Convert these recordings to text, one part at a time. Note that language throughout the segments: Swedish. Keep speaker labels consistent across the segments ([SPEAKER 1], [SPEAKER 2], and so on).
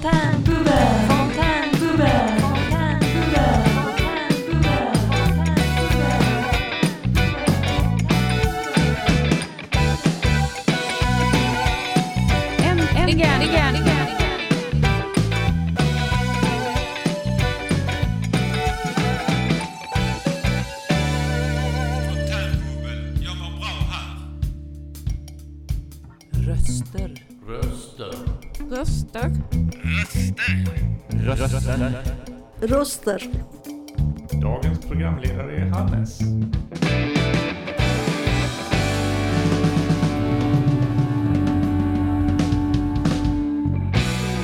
[SPEAKER 1] time.
[SPEAKER 2] Röster.
[SPEAKER 1] Dagens programledare är Hannes.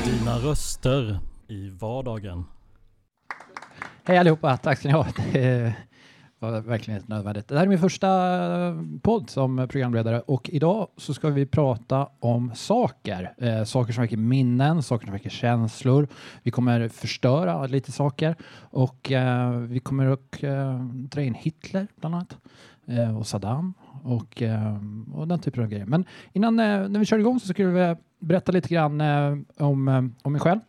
[SPEAKER 2] Dina röster i vardagen. Hej allihopa, tack ska ni ha. Var verkligen helt nödvändigt. Det här är min första eh, podd som programledare och idag så ska vi prata om saker. Eh, saker som väcker minnen, saker som väcker känslor. Vi kommer förstöra lite saker och eh, vi kommer att eh, dra in Hitler bland annat eh, och Saddam och, eh, och den typen av grejer. Men innan eh, när vi kör igång så skulle eh, jag berätta lite grann eh, om, eh, om mig själv.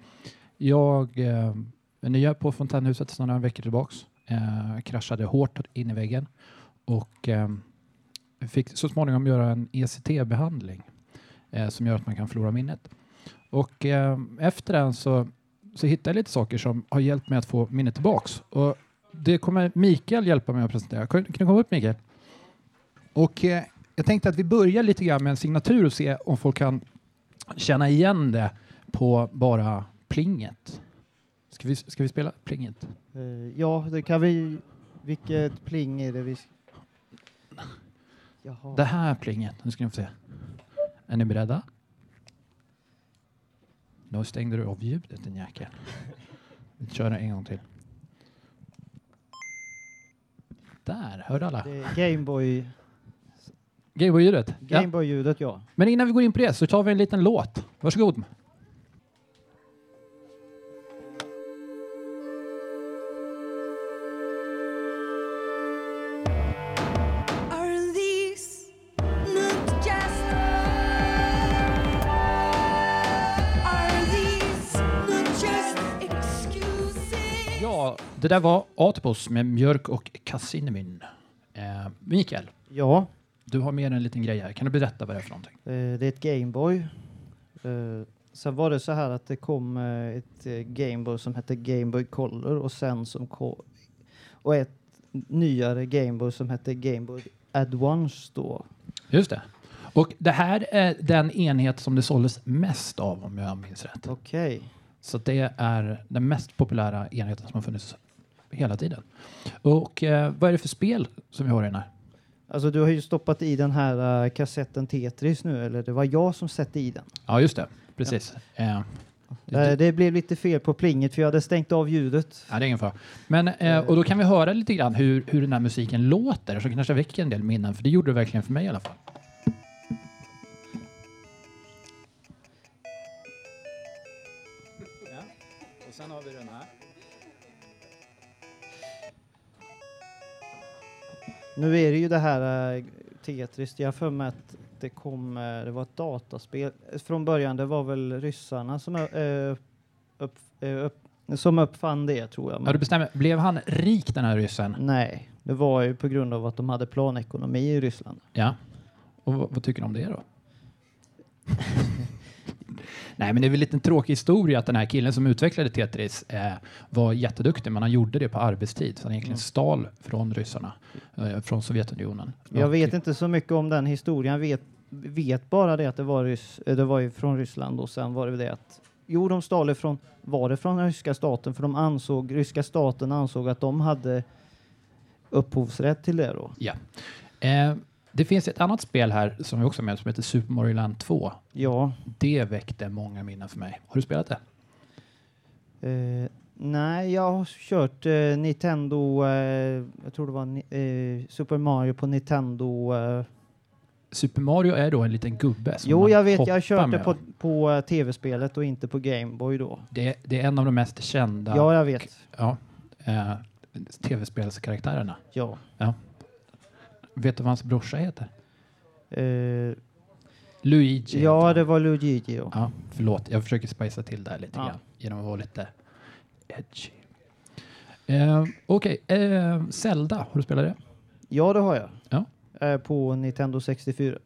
[SPEAKER 2] Jag eh, är ny här på Fontänhuset sedan några veckor tillbaks. Eh, kraschade hårt in i väggen och eh, fick så småningom göra en ECT-behandling eh, som gör att man kan förlora minnet. Och eh, efter den så, så hittade jag lite saker som har hjälpt mig att få minnet tillbaks. Och det kommer Mikael hjälpa mig att presentera. Kan kan du komma upp Mikael? Och eh, jag tänkte att vi börjar lite grann med en signatur och se om folk kan känna igen det på bara plinget. Ska vi, ska vi spela plinget?
[SPEAKER 3] Eh, ja, det kan vi... Vilket pling är det vi... Jaha.
[SPEAKER 2] Det här plinget, nu ska ni få se. Är ni beredda? Nu stängde du av ljudet din jäkel. Vi kör det en gång till. Där, hörde alla?
[SPEAKER 3] Gameboy...
[SPEAKER 2] Gameboy-ljudet? Ja.
[SPEAKER 3] Gameboy-ljudet, ja.
[SPEAKER 2] Men innan vi går in på det så tar vi en liten låt. Varsågod. Det där var Atopos med mjölk och kassinemin. Eh, Mikael,
[SPEAKER 3] Ja,
[SPEAKER 2] du har med en liten grej här. Kan du berätta vad det är för någonting?
[SPEAKER 3] eh, det är ett Gameboy. Eh, sen var det så här att det kom eh, ett eh, Gameboy som hette Gameboy Color och sen som ko- och ett nyare Gameboy som hette Gameboy Advance då.
[SPEAKER 2] Just det. Och det här är den enhet som det såldes mest av om jag minns rätt.
[SPEAKER 3] Okej.
[SPEAKER 2] Så det är den mest populära enheten som har funnits hela tiden. Och eh, vad är det för spel som vi har i den här?
[SPEAKER 3] Alltså du har ju stoppat i den här eh, kassetten Tetris nu, eller det var jag som satte i den.
[SPEAKER 2] Ja, just det. Precis. Eh,
[SPEAKER 3] Eh, Det blev lite fel på plinget för jag hade stängt av ljudet.
[SPEAKER 2] Ja, det är ingen fara. Men, eh, och då kan vi höra lite grann hur, hur den här musiken låter, så kanske väcker en del minnen, för det gjorde det verkligen för mig i alla fall.
[SPEAKER 3] Nu är det ju det här äh, Tetris, jag har för mig att det kom, äh, det var ett dataspel. Från början det var väl ryssarna som, äh, upp, äh, upp, som uppfann det tror jag.
[SPEAKER 2] Ja, du bestämmer. Blev han rik den här ryssen?
[SPEAKER 3] nej, det var ju på grund av att de hade planekonomi i Ryssland.
[SPEAKER 2] Ja. Och vad, vad tycker du om det då? Nej, men det är väl en liten tråkig historia att den här killen som utvecklade Tetris eh, var jätteduktig, men han gjorde det på arbetstid. Så han egentligen
[SPEAKER 3] Mm.
[SPEAKER 2] stal från ryssarna, eh, från Sovjetunionen.
[SPEAKER 3] Jag vet inte så mycket om den historien, vet, vet bara det att det var, rys, äh, det var från Ryssland och sen var det det att Jo, de stal ifrån, var det från ryska staten för de ansåg, ryska staten ansåg att de hade upphovsrätt till det då.
[SPEAKER 2] Ja. Eh, det finns ett annat spel här som vi också med som heter Super Mario Land 2.
[SPEAKER 3] Ja,
[SPEAKER 2] Det väckte många minnen för mig. Har du spelat det?
[SPEAKER 3] eh, nej, jag har kört eh, Nintendo, eh, jag tror det var eh, Super Mario på Nintendo. Eh,
[SPEAKER 2] Super Mario är då en liten gubbe som
[SPEAKER 3] jo,
[SPEAKER 2] man
[SPEAKER 3] jag vet, jag det
[SPEAKER 2] med,
[SPEAKER 3] på, på eh, tv-spelet och inte på Gameboy då.
[SPEAKER 2] Det, det är en av de mest kända
[SPEAKER 3] Ja, jag vet.
[SPEAKER 2] ja, tv-spelskaraktärerna.
[SPEAKER 3] Ja.
[SPEAKER 2] Vet du vad hans brorsa heter?
[SPEAKER 3] Eh,
[SPEAKER 2] Luigi.
[SPEAKER 3] Ja,
[SPEAKER 2] heter
[SPEAKER 3] det var Luigi. Ja.
[SPEAKER 2] Ja, förlåt. Jag försöker spicea till det här lite
[SPEAKER 3] Ja.
[SPEAKER 2] grann genom att vara lite edgy. Eh, Okej, eh, Zelda, har du spelat det?
[SPEAKER 3] ja, det har jag.
[SPEAKER 2] Ja.
[SPEAKER 3] Eh, på Nintendo 64.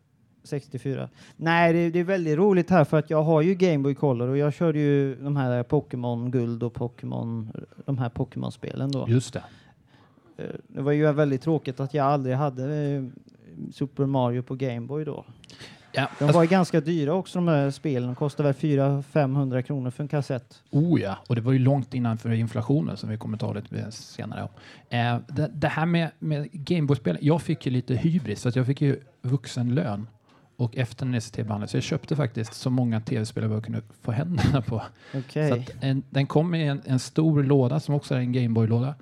[SPEAKER 3] 64. Nej, det, det är väldigt roligt här för att jag har ju Game Boy Color och jag körde ju de här Pokémon Guld och Pokémon, de här Pokémon-spelen då.
[SPEAKER 2] Just det.
[SPEAKER 3] Eh, Det var ju väldigt tråkigt att jag aldrig hade eh, Super Mario på Game Boy då.
[SPEAKER 2] Ja,
[SPEAKER 3] De
[SPEAKER 2] alltså,
[SPEAKER 3] var ju ganska dyra också de här spelen. De kostade väl 400-500 kronor för en kassett.
[SPEAKER 2] oh ja, och det var ju långt innanför inflationen som vi kommer ta lite senare. om. Eh, det, det här med, med Gameboy-spel, jag fick ju lite hybris, så att jag fick ju vuxenlön och efter en ST-behandling, så jag köpte faktiskt så många tv-spel jag kunde få händerna på.
[SPEAKER 3] Okej.
[SPEAKER 2] Så en, den kom i en, en stor låda som också är en Gameboy-låda.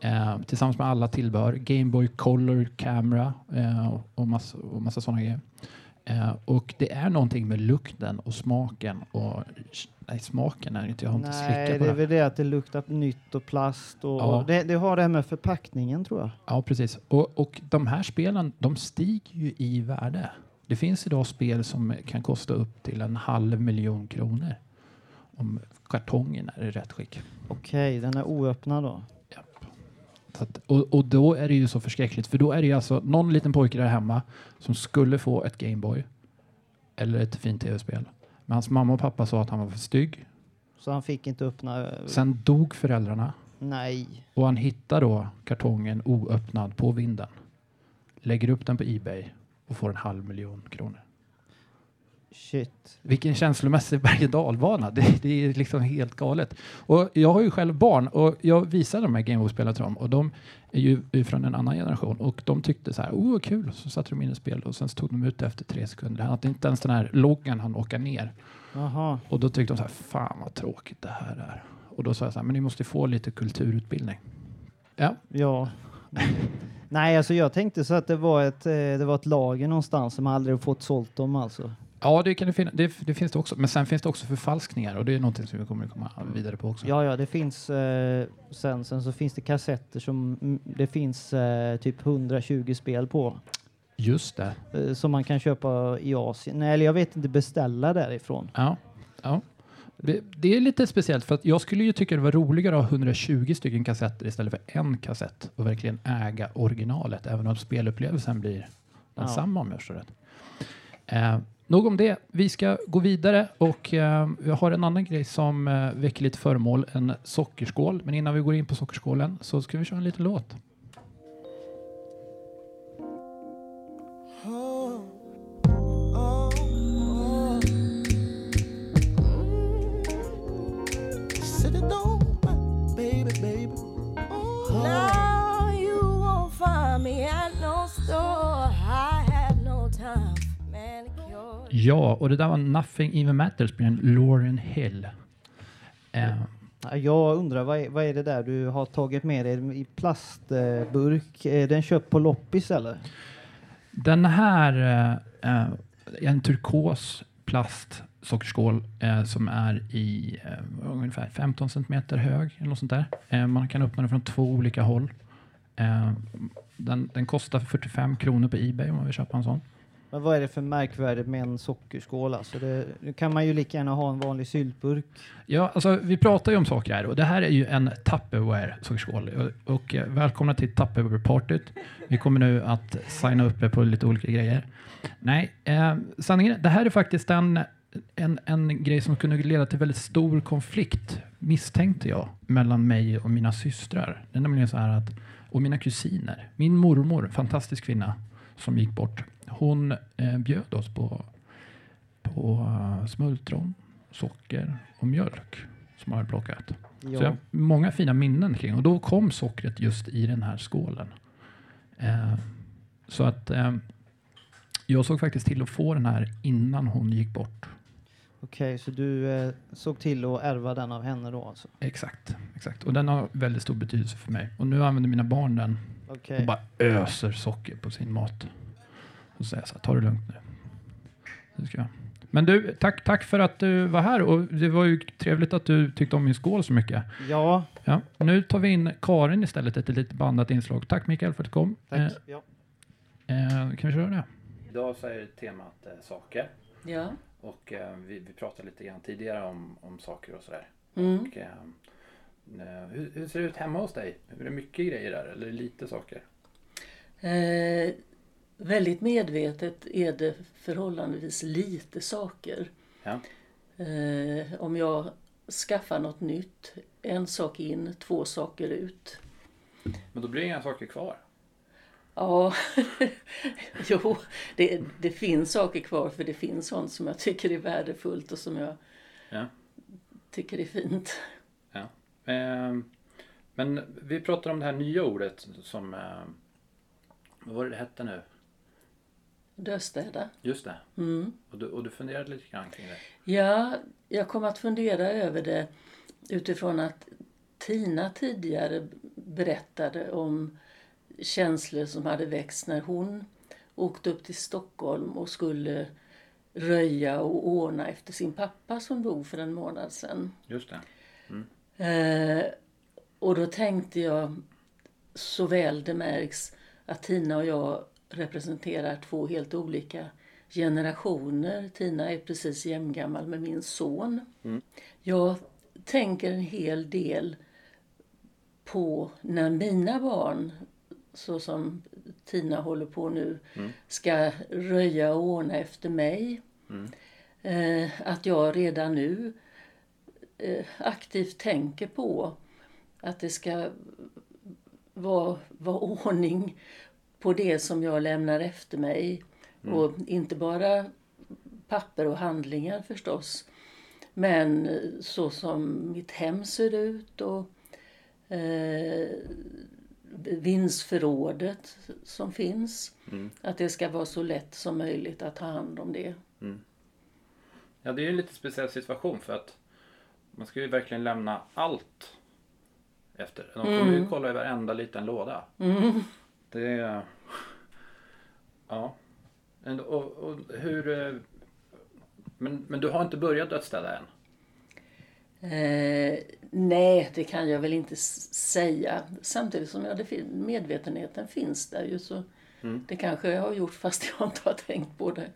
[SPEAKER 2] Eh, tillsammans med alla tillbehör. Gameboy Color Camera eh, och, och, massa, och massa sådana grejer. Eh, och det är någonting med lukten och smaken och nej, smaken är inte. Jag har inte
[SPEAKER 3] Nej,
[SPEAKER 2] slickat på
[SPEAKER 3] det är
[SPEAKER 2] det.
[SPEAKER 3] väl det att det luktar nytt och plast och
[SPEAKER 2] Ja.
[SPEAKER 3] det, det har det här med förpackningen tror jag.
[SPEAKER 2] Ja, precis. Och, och de här spelen, de stiger ju i värde. Det finns idag spel som kan kosta upp till en halv miljon kronor. Om kartongen är i rätt skick.
[SPEAKER 3] Okej, den är oöppnad då.
[SPEAKER 2] Att, och, och då är det ju så förskräckligt, för då är det ju alltså någon liten pojke där hemma som skulle få ett Gameboy eller ett fint tv-spel. Men hans mamma och pappa sa att han var för stygg.
[SPEAKER 3] Så han fick inte öppna.
[SPEAKER 2] Sen dog föräldrarna
[SPEAKER 3] Nej.
[SPEAKER 2] och han hittar då kartongen oöppnad på vinden. Lägger upp den på Ebay och får en halv miljon kronor.
[SPEAKER 3] Shit.
[SPEAKER 2] Vilken känslomässig berg och dalbana. Det, det är liksom helt galet. Och jag har ju själv barn och jag visade de här Gameboy-spelen till dem och de är ju från en annan generation och de tyckte så här, oh kul, så satte de in ett spel och sen tog de ut det efter tre sekunder. Han hade inte ens den här loggan han åka ner
[SPEAKER 3] Jaha.
[SPEAKER 2] och då tyckte de så här, fan vad tråkigt det här är. Och då sa jag så här, men ni måste få lite kulturutbildning. Ja,
[SPEAKER 3] Ja. Nej, alltså jag tänkte så att det var ett, eh, det var ett lager någonstans som aldrig fått sålt dem alltså.
[SPEAKER 2] Ja det, kan det, finna, det, det finns det också. Men sen finns det också förfalskningar och det är någonting som vi kommer komma vidare på också.
[SPEAKER 3] Ja, ja, det finns eh, sen, sen så finns det kassetter som mm, det finns eh, typ 120 spel på
[SPEAKER 2] Just det.
[SPEAKER 3] eh, som man kan köpa i Asien. Nej, eller jag vet inte, beställa därifrån.
[SPEAKER 2] Ja, ja. Det, det är lite speciellt för att jag skulle ju tycka det var roligare att ha 120 stycken kassetter istället för en kassett och verkligen äga originalet, även om spelupplevelsen blir densamma om jag förstår rätt. Nog om det. Vi ska gå vidare och eh, jag har en annan grej som eh, väcker lite föremål, en sockerskål. Men innan vi går in på sockerskålen så ska vi köra en liten låt.
[SPEAKER 4] Oh,
[SPEAKER 5] now you won't find me at no store.
[SPEAKER 2] Ja, och det där var Nothing Even Matters med Lauren Hill. Eh,
[SPEAKER 3] Ja, Jag undrar, vad är, vad är det där du har tagit med dig i plastburk? Är den köpt på loppis eller?
[SPEAKER 2] Den här eh, eh, är en turkos plast sockerskål eh, som är i eh, ungefär 15 centimeter hög. Eller något sånt där. Eh, man kan öppna den från två olika håll. Eh, den, den kostar 45 kronor på Ebay om man vill köpa en sån.
[SPEAKER 3] Men vad är det för märkvärdigt med en sockerskål? Alltså det, nu kan man ju lika gärna ha en vanlig syltburk.
[SPEAKER 2] Ja, alltså, vi pratar ju om saker här och det här är ju en Tupperware sockerskål. Och, och eh, välkomna till Tupperware-partyt. Vi kommer nu att signa upp er på lite olika grejer. Nej, eh, sanningen är, det här är faktiskt en, en, en grej som kunde leda till väldigt stor konflikt, misstänkte jag, mellan mig och mina systrar. Det är nämligen så här att, och mina kusiner. Min mormor, fantastisk kvinna, som gick bort, hon eh, bjöd oss på, på eh, smultron, socker och mjölk som jag hade plockat. Så jag många fina minnen kring och då kom sockret just i den här skålen. Eh, så att eh, jag såg faktiskt till att få den här innan hon gick bort.
[SPEAKER 3] Okej, så du eh, såg till att ärva den av henne då alltså?
[SPEAKER 2] Exakt, exakt. Och den har väldigt stor betydelse för mig. Och nu använder mina barn den
[SPEAKER 3] Okej.
[SPEAKER 2] och bara öser socker på sin mat. Och så säger jag så här, ta det lugnt nu. Det ska jag. Men du, tack, tack för att du var här och det var ju trevligt att du tyckte om min skål så mycket.
[SPEAKER 3] Ja,
[SPEAKER 2] Ja, nu tar vi in Karin istället, ett lite bandat inslag. Tack Mikael för att du kom.
[SPEAKER 3] tack.
[SPEAKER 2] Eh,
[SPEAKER 3] Ja.
[SPEAKER 2] eh, kan vi köra det? Idag så är temat eh, saker.
[SPEAKER 6] Ja.
[SPEAKER 7] Och eh, vi, vi pratade lite grann tidigare om, om saker och sådär.
[SPEAKER 6] Mm.
[SPEAKER 7] Och, eh, hur, hur ser det ut hemma hos dig? Är det mycket grejer där eller lite saker?
[SPEAKER 6] Eh, väldigt medvetet är det förhållandevis lite saker.
[SPEAKER 7] Ja.
[SPEAKER 6] Eh, om jag skaffar något nytt, en sak in, två saker ut.
[SPEAKER 7] Men då blir det inga saker kvar.
[SPEAKER 6] Ja, jo, det, det finns saker kvar för det finns sånt som jag tycker är värdefullt och som jag
[SPEAKER 7] Ja.
[SPEAKER 6] tycker är fint.
[SPEAKER 7] Eh, men vi pratar om det här nya ordet som... Eh, vad var det det hette nu?
[SPEAKER 6] Dödstäda.
[SPEAKER 7] Just det.
[SPEAKER 6] Mm.
[SPEAKER 7] Och du, och du funderade lite grann kring det.
[SPEAKER 6] Ja, jag kom att fundera över det utifrån att Tina tidigare berättade om känslor som hade växt när hon åkte upp till Stockholm och skulle röja och ordna efter sin pappa som dog för en månad sedan.
[SPEAKER 7] Just det.
[SPEAKER 6] Eh, och då tänkte jag, så väl det märks att Tina och jag representerar två helt olika generationer. Tina är precis jämngammal med min son. Jag tänker en hel del på när mina barn, så som Tina håller på nu, ska röja och ordna efter mig. Eh, att jag redan nu aktivt tänker på att det ska vara, vara ordning på det som jag lämnar efter mig. Och inte bara papper och handlingar förstås. Men eh, så som mitt hem ser ut och eh, vindsförrådet som finns. Att det ska vara så lätt som möjligt att ta hand om det.
[SPEAKER 7] Ja, det är ju en lite speciell situation för att man ska ju verkligen lämna allt efter. De kommer ju kolla i varenda liten låda. Det är... Ja. Och, och hur... eh, Men, men du har inte börjat dödsstäda än?
[SPEAKER 6] Eh, nej, det kan jag väl inte säga. Samtidigt som ja, det fin- medvetenheten finns där ju så det kanske jag har gjort fast jag inte har tänkt på det.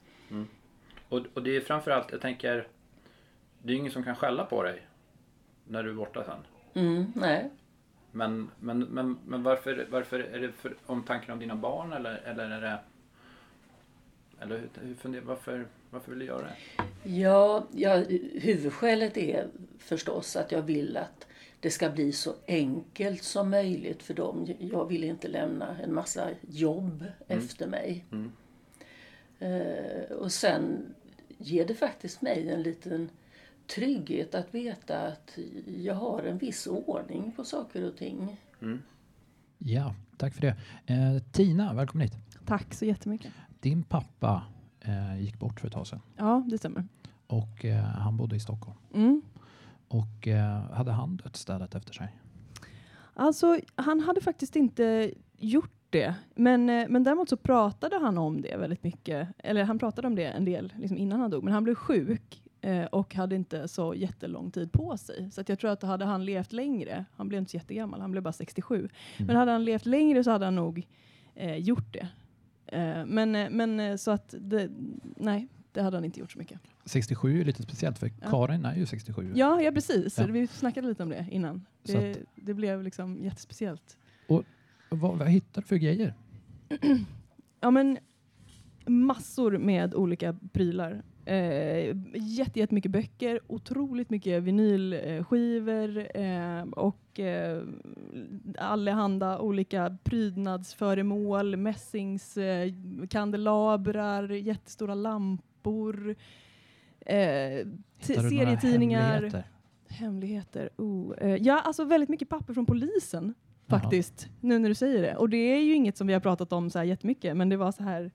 [SPEAKER 7] Och, och det är framförallt, jag tänker... Det är ingen som kan skälla på dig när du är borta sen.
[SPEAKER 6] Mm, nej.
[SPEAKER 7] Men, men, men, men varför, varför är det för omtanken om dina barn eller, eller är det... Eller hur, hur funderar, varför, varför vill du göra det?
[SPEAKER 6] Ja, ja, huvudskälet är förstås att jag vill att det ska bli så enkelt som möjligt för dem. Jag vill inte lämna en massa jobb efter mig. Eh, och sen ger det faktiskt mig en liten trygghet att veta att jag har en viss ordning på saker och ting.
[SPEAKER 2] Ja, tack för det. Eh, Tina, välkommen hit.
[SPEAKER 8] Tack så jättemycket.
[SPEAKER 2] Din pappa eh, gick bort för ett tag sedan
[SPEAKER 8] Ja, det stämmer.
[SPEAKER 2] och eh, han bodde i Stockholm.
[SPEAKER 8] Mm.
[SPEAKER 2] Och eh, hade han dödsstädat efter sig?
[SPEAKER 8] Alltså, han hade faktiskt inte gjort det. Men, eh, men däremot så pratade han om det väldigt mycket. Eller han pratade om det en del liksom innan han dog. Men han blev sjuk eh, och hade inte så jättelång tid på sig. Så att jag tror att hade han levt längre, han blev inte så jättegammal, han blev bara 67. Men hade han levt längre så hade han nog eh, gjort det. Eh, men, eh, men eh, så att, det, nej, det hade han inte gjort så mycket.
[SPEAKER 2] 67 är lite speciellt för
[SPEAKER 8] Ja.
[SPEAKER 2] Karin är ju 67.
[SPEAKER 8] Ja, ja precis.
[SPEAKER 2] Ja.
[SPEAKER 8] Vi snackade lite om det innan. Det, det blev liksom jättespeciellt.
[SPEAKER 2] Vad, vad hittar du för grejer?
[SPEAKER 8] Ja, men massor med olika prylar. Eh, jätte, jättemycket böcker, otroligt mycket vinylskivor eh, och eh, allehanda olika prydnadsföremål, mässingskandelabrar, eh, jättestora lampor, eh, serietidningar.
[SPEAKER 2] hemligheter?
[SPEAKER 8] Hemligheter. Oh, eh, ja, alltså väldigt mycket papper från polisen
[SPEAKER 2] Jaha.
[SPEAKER 8] faktiskt. Nu när du säger det. Och det är ju inget som vi har pratat om så här jättemycket, men det var så här.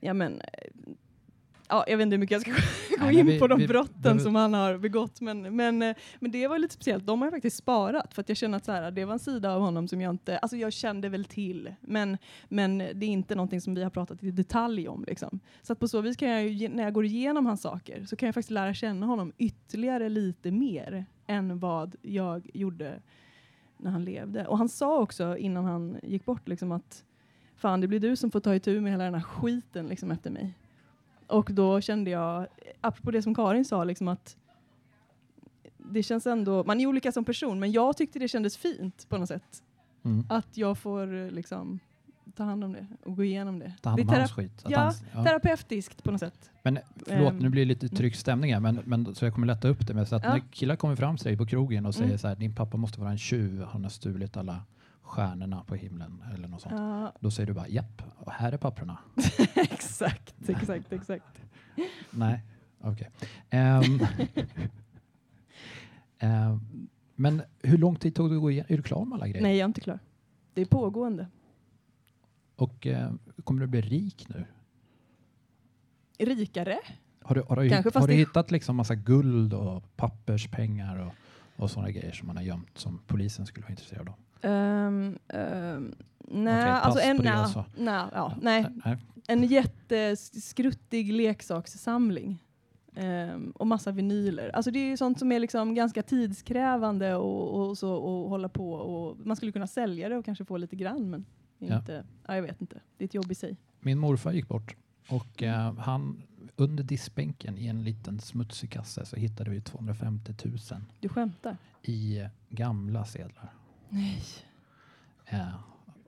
[SPEAKER 8] Ja, men. Ja, jag vet inte hur mycket jag ska gå
[SPEAKER 2] Nej,
[SPEAKER 8] in
[SPEAKER 2] vi-
[SPEAKER 8] på de
[SPEAKER 2] vi
[SPEAKER 8] brotten
[SPEAKER 2] behöver-
[SPEAKER 8] som han har begått, men, men, eh, men det var lite speciellt. De har jag faktiskt sparat för att jag känner att så här, det var en sida av honom som jag inte, alltså jag kände väl till, men, men det är inte någonting som vi har pratat i detalj om. Liksom. Så att på så vis kan jag ju, när jag går igenom hans saker, så kan jag faktiskt lära känna honom ytterligare lite mer än vad jag gjorde när han levde. Och han sa också innan han gick bort liksom att fan det blir du som får ta itu med hela den här skiten liksom efter mig. Och då kände jag, apropå det som Karin sa, liksom att det känns ändå, man är olika som person, men jag tyckte det kändes fint på något sätt.
[SPEAKER 2] Mm.
[SPEAKER 8] Att jag får liksom ta hand om det och gå igenom det.
[SPEAKER 2] Ta hand om
[SPEAKER 8] det
[SPEAKER 2] hans skit.
[SPEAKER 8] Ja,
[SPEAKER 2] han- ja.
[SPEAKER 8] terapeutiskt på något sätt.
[SPEAKER 2] Men förlåt,
[SPEAKER 8] Ehm,
[SPEAKER 2] nu blir det lite tryck stämning här, men, men, så jag kommer lätta upp det med så att
[SPEAKER 8] Ja.
[SPEAKER 2] när killar kommer fram till dig på krogen och säger
[SPEAKER 8] Mm.
[SPEAKER 2] så här, din pappa måste vara en tjuv, han har stulit alla stjärnorna på himlen eller något sånt.
[SPEAKER 8] Ja,
[SPEAKER 2] Då säger du bara, japp, och här är papperna.
[SPEAKER 8] exakt, exakt, exakt.
[SPEAKER 2] Nej, okej. Ehm, ehm, men hur lång tid tog det att gå igenom? Är du klar med alla grejer?
[SPEAKER 8] Nej, jag är inte klar. Det är pågående.
[SPEAKER 2] Och eh, kommer du bli rik nu?
[SPEAKER 8] Rikare?
[SPEAKER 2] Har du, har du,
[SPEAKER 8] Kanske,
[SPEAKER 2] har du hittat liksom massa guld och papperspengar och, och sådana grejer som man har gömt som polisen skulle vara intresserad av?
[SPEAKER 8] Um, um, nej, alltså en,
[SPEAKER 2] det
[SPEAKER 8] nej,
[SPEAKER 2] alltså.
[SPEAKER 8] nej, ja, nej,
[SPEAKER 2] Nej.
[SPEAKER 8] en jätteskruttig leksakssamling. Ehm, och massa vinyler. Alltså det är ju sånt som är liksom ganska tidskrävande och, och så och hålla på och man skulle kunna sälja det och kanske få lite grann men är
[SPEAKER 2] Ja.
[SPEAKER 8] inte, ja, jag vet inte. Det är ett jobb i sig.
[SPEAKER 2] Min morfar gick bort och eh, han under diskbänken i en liten smutsig kasse så hittade vi 250 000
[SPEAKER 8] Du skämtar?
[SPEAKER 2] i gamla sedlar.
[SPEAKER 8] Nej.
[SPEAKER 2] Eh,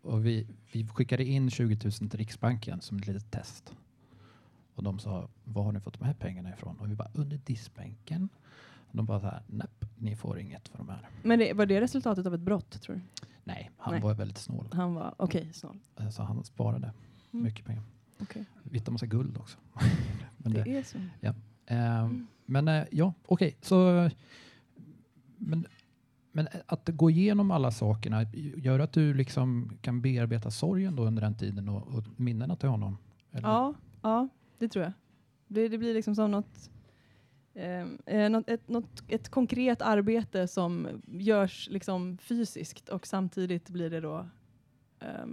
[SPEAKER 2] och vi, vi skickade in 20 000 till Riksbanken som ett litet test. Och de sa, var har ni fått de här pengarna ifrån? Och vi bara, under diskbänken. Och de bara så här, nej, ni får inget för de här.
[SPEAKER 8] Men det, var det resultatet av ett brott tror du?
[SPEAKER 2] Nej, han
[SPEAKER 8] Nej.
[SPEAKER 2] var väldigt snål.
[SPEAKER 8] Han var, okej, snål.
[SPEAKER 2] Eh, Så han sparade
[SPEAKER 8] Mm.
[SPEAKER 2] mycket pengar. Vi hittade massa guld också. Men
[SPEAKER 8] Det
[SPEAKER 2] det,
[SPEAKER 8] är så.
[SPEAKER 2] Eh, Men eh, ja, okej. Så men, men eh, att gå igenom alla sakerna gör att du liksom kan bearbeta sorgen då under den tiden och, och minnena till honom? Eller?
[SPEAKER 8] Ja, ja, det tror jag. Det, det blir liksom som något, ehm, eh, något, ett, något, ett konkret arbete som görs liksom fysiskt och samtidigt blir det då eh,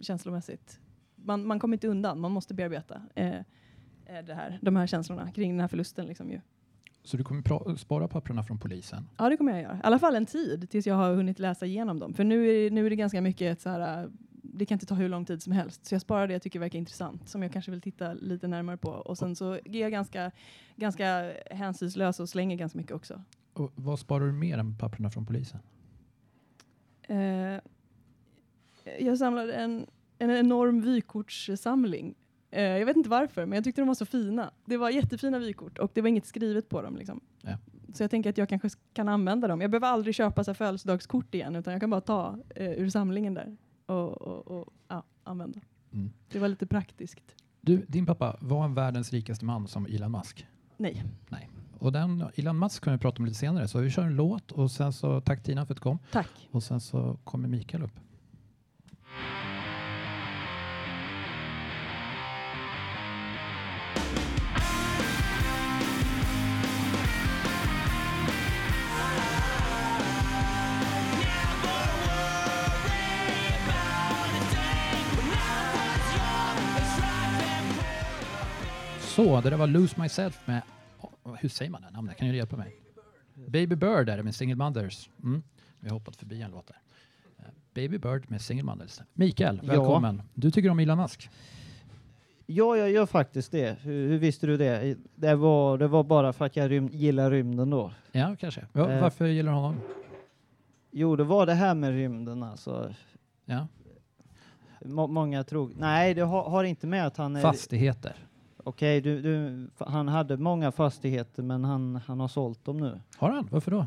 [SPEAKER 8] känslomässigt. Man, man kommer inte undan, man måste bearbeta eh, eh, det här, de här känslorna kring den här förlusten. Liksom ju.
[SPEAKER 2] Så du kommer spara papperna från polisen?
[SPEAKER 8] Ja, det kommer jag göra. I alla fall en tid tills jag har hunnit läsa igenom dem. För nu är, nu är det ganska mycket ett så här, äh, det kan inte ta hur lång tid som helst. Så jag sparar det jag tycker verkar intressant, som jag kanske vill titta lite närmare på. Och sen så är jag ganska, ganska hänsynslös och slänger ganska mycket också.
[SPEAKER 2] Och vad sparar du mer än papperna från polisen?
[SPEAKER 8] Eh, jag samlade en, en enorm vykortssamling. Eh, jag vet inte varför, men jag tyckte de var så fina. Det var jättefina vykort och det var inget skrivet på dem. Liksom.
[SPEAKER 2] Ja.
[SPEAKER 8] Så jag tänker att jag kanske kan använda dem. Jag behöver aldrig köpa så födelsedagskort igen, utan jag kan bara ta eh, ur samlingen där och, och, och ja, använda.
[SPEAKER 2] Mm.
[SPEAKER 8] Det var lite praktiskt.
[SPEAKER 2] Du, din pappa var världens rikaste man som Elon Musk.
[SPEAKER 8] Nej.
[SPEAKER 2] Och den Elon Musk kommer vi prata om lite senare. Så vi kör en låt och sen så tack Tina för att du kom.
[SPEAKER 8] Tack.
[SPEAKER 2] Och sen så kommer Mikael upp. Så, det där var Lose Myself med, oh, hur säger man det namnet? Kan du hjälpa mig? Baby Bird är det med Single Mothers. Mm. Vi har hoppat förbi en låt där. Eh, Baby Bird med Single Mothers. Mikael,
[SPEAKER 3] Ja.
[SPEAKER 2] välkommen. Du tycker om Elon Musk?
[SPEAKER 3] Ja, jag gör faktiskt det. Hur, hur visste du det? Det var, det var bara för att jag rym, gillar rymden då.
[SPEAKER 2] Ja, kanske. Ja,
[SPEAKER 3] Eh.
[SPEAKER 2] varför gillar du honom?
[SPEAKER 3] Jo, det var det här med rymden alltså.
[SPEAKER 2] Ja.
[SPEAKER 3] Må, många tror... Nej, det har, har inte med att han är...
[SPEAKER 2] Fastigheter.
[SPEAKER 3] Okej, du, du, han hade många fastigheter men han, han har sålt dem nu.
[SPEAKER 2] Har han? Varför då?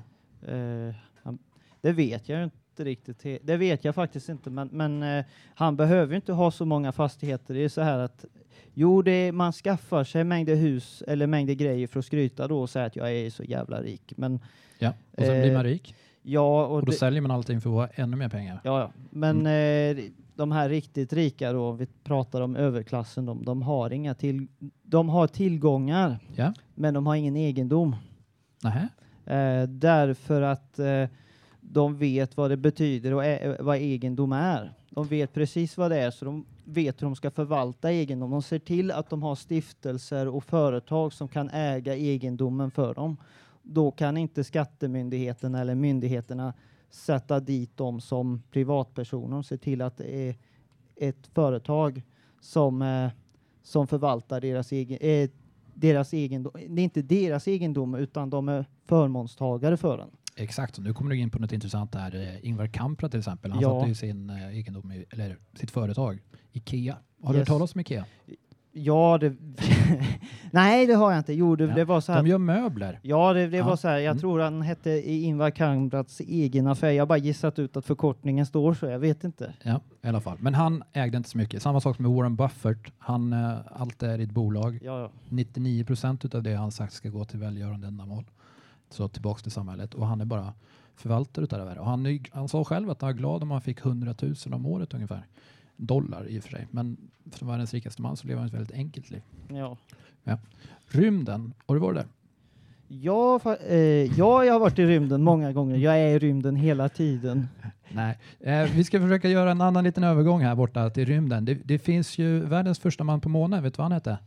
[SPEAKER 3] Eh, han, det vet jag inte riktigt. Det vet jag faktiskt inte, men, men eh, han behöver inte ha så många fastigheter. Det är så här att jo, det man skaffar sig mängder hus eller mängder grejer för att skryta då och säga att jag är så jävla rik. Men
[SPEAKER 2] Ja, och sen
[SPEAKER 3] Eh,
[SPEAKER 2] blir man rik.
[SPEAKER 3] ja, och
[SPEAKER 2] Och då
[SPEAKER 3] det,
[SPEAKER 2] säljer man allting för att få ännu mer pengar.
[SPEAKER 3] ja, ja. Men eh, de här riktigt rika då, vi pratar om överklassen, de, de har inga till, de har tillgångar,
[SPEAKER 2] Ja.
[SPEAKER 3] men de har ingen egendom. Eh, därför att eh, de vet vad det betyder och ä- vad egendom är. De vet precis vad det är, så de vet hur de ska förvalta egendom. De ser till att de har stiftelser och företag som kan äga egendomen för dem. Då kan inte skattemyndigheten eller myndigheterna sätta dit dem som privatpersoner och se till att det är ett företag som, eh, som förvaltar deras egen, eh, deras egendom, det är inte deras egendom utan de är förmånstagare för den.
[SPEAKER 2] Exakt, och nu kommer du in på något intressant där. Eh, Ingvar Kamprad till exempel, han
[SPEAKER 3] Ja.
[SPEAKER 2] satte ju sin eh, egendom, i, eller sitt företag, Ikea. Har du
[SPEAKER 3] Yes.
[SPEAKER 2] hört talas om Ikea?
[SPEAKER 3] Ja, det... Nej, det har jag inte. Jo, det,
[SPEAKER 2] Ja,
[SPEAKER 3] det var så
[SPEAKER 2] De
[SPEAKER 3] här.
[SPEAKER 2] gör möbler.
[SPEAKER 3] Ja, det, det
[SPEAKER 2] Ja.
[SPEAKER 3] var så här. Jag
[SPEAKER 2] Mm.
[SPEAKER 3] tror han hette Ingvar Kamprads egen affär. Jag har bara gissat ut att förkortningen står så. Jag vet inte.
[SPEAKER 2] Ja, i alla fall. Men han ägde inte så mycket. Samma sak med Warren Buffett. Han, eh, allt är i ett bolag.
[SPEAKER 3] Ja, ja.
[SPEAKER 2] 99 procent av det han sagt ska gå till välgörande ändamål. Så tillbaks till samhället. Och han är bara förvaltare utav det här. Och han, han sa själv att han var glad om han fick 100 000 om året ungefär. Dollar i och för sig. Men som världens rikaste man så lever han ett väldigt enkelt liv.
[SPEAKER 3] ja.
[SPEAKER 2] Rymden, har du varit där?
[SPEAKER 3] Ja, eh, ja, jag har varit i rymden många gånger. Jag är i rymden hela tiden.
[SPEAKER 2] Nej. Eh, vi ska försöka göra en annan liten övergång här borta till rymden. Det, det finns ju världens första man på månen. Vet du vad han hette?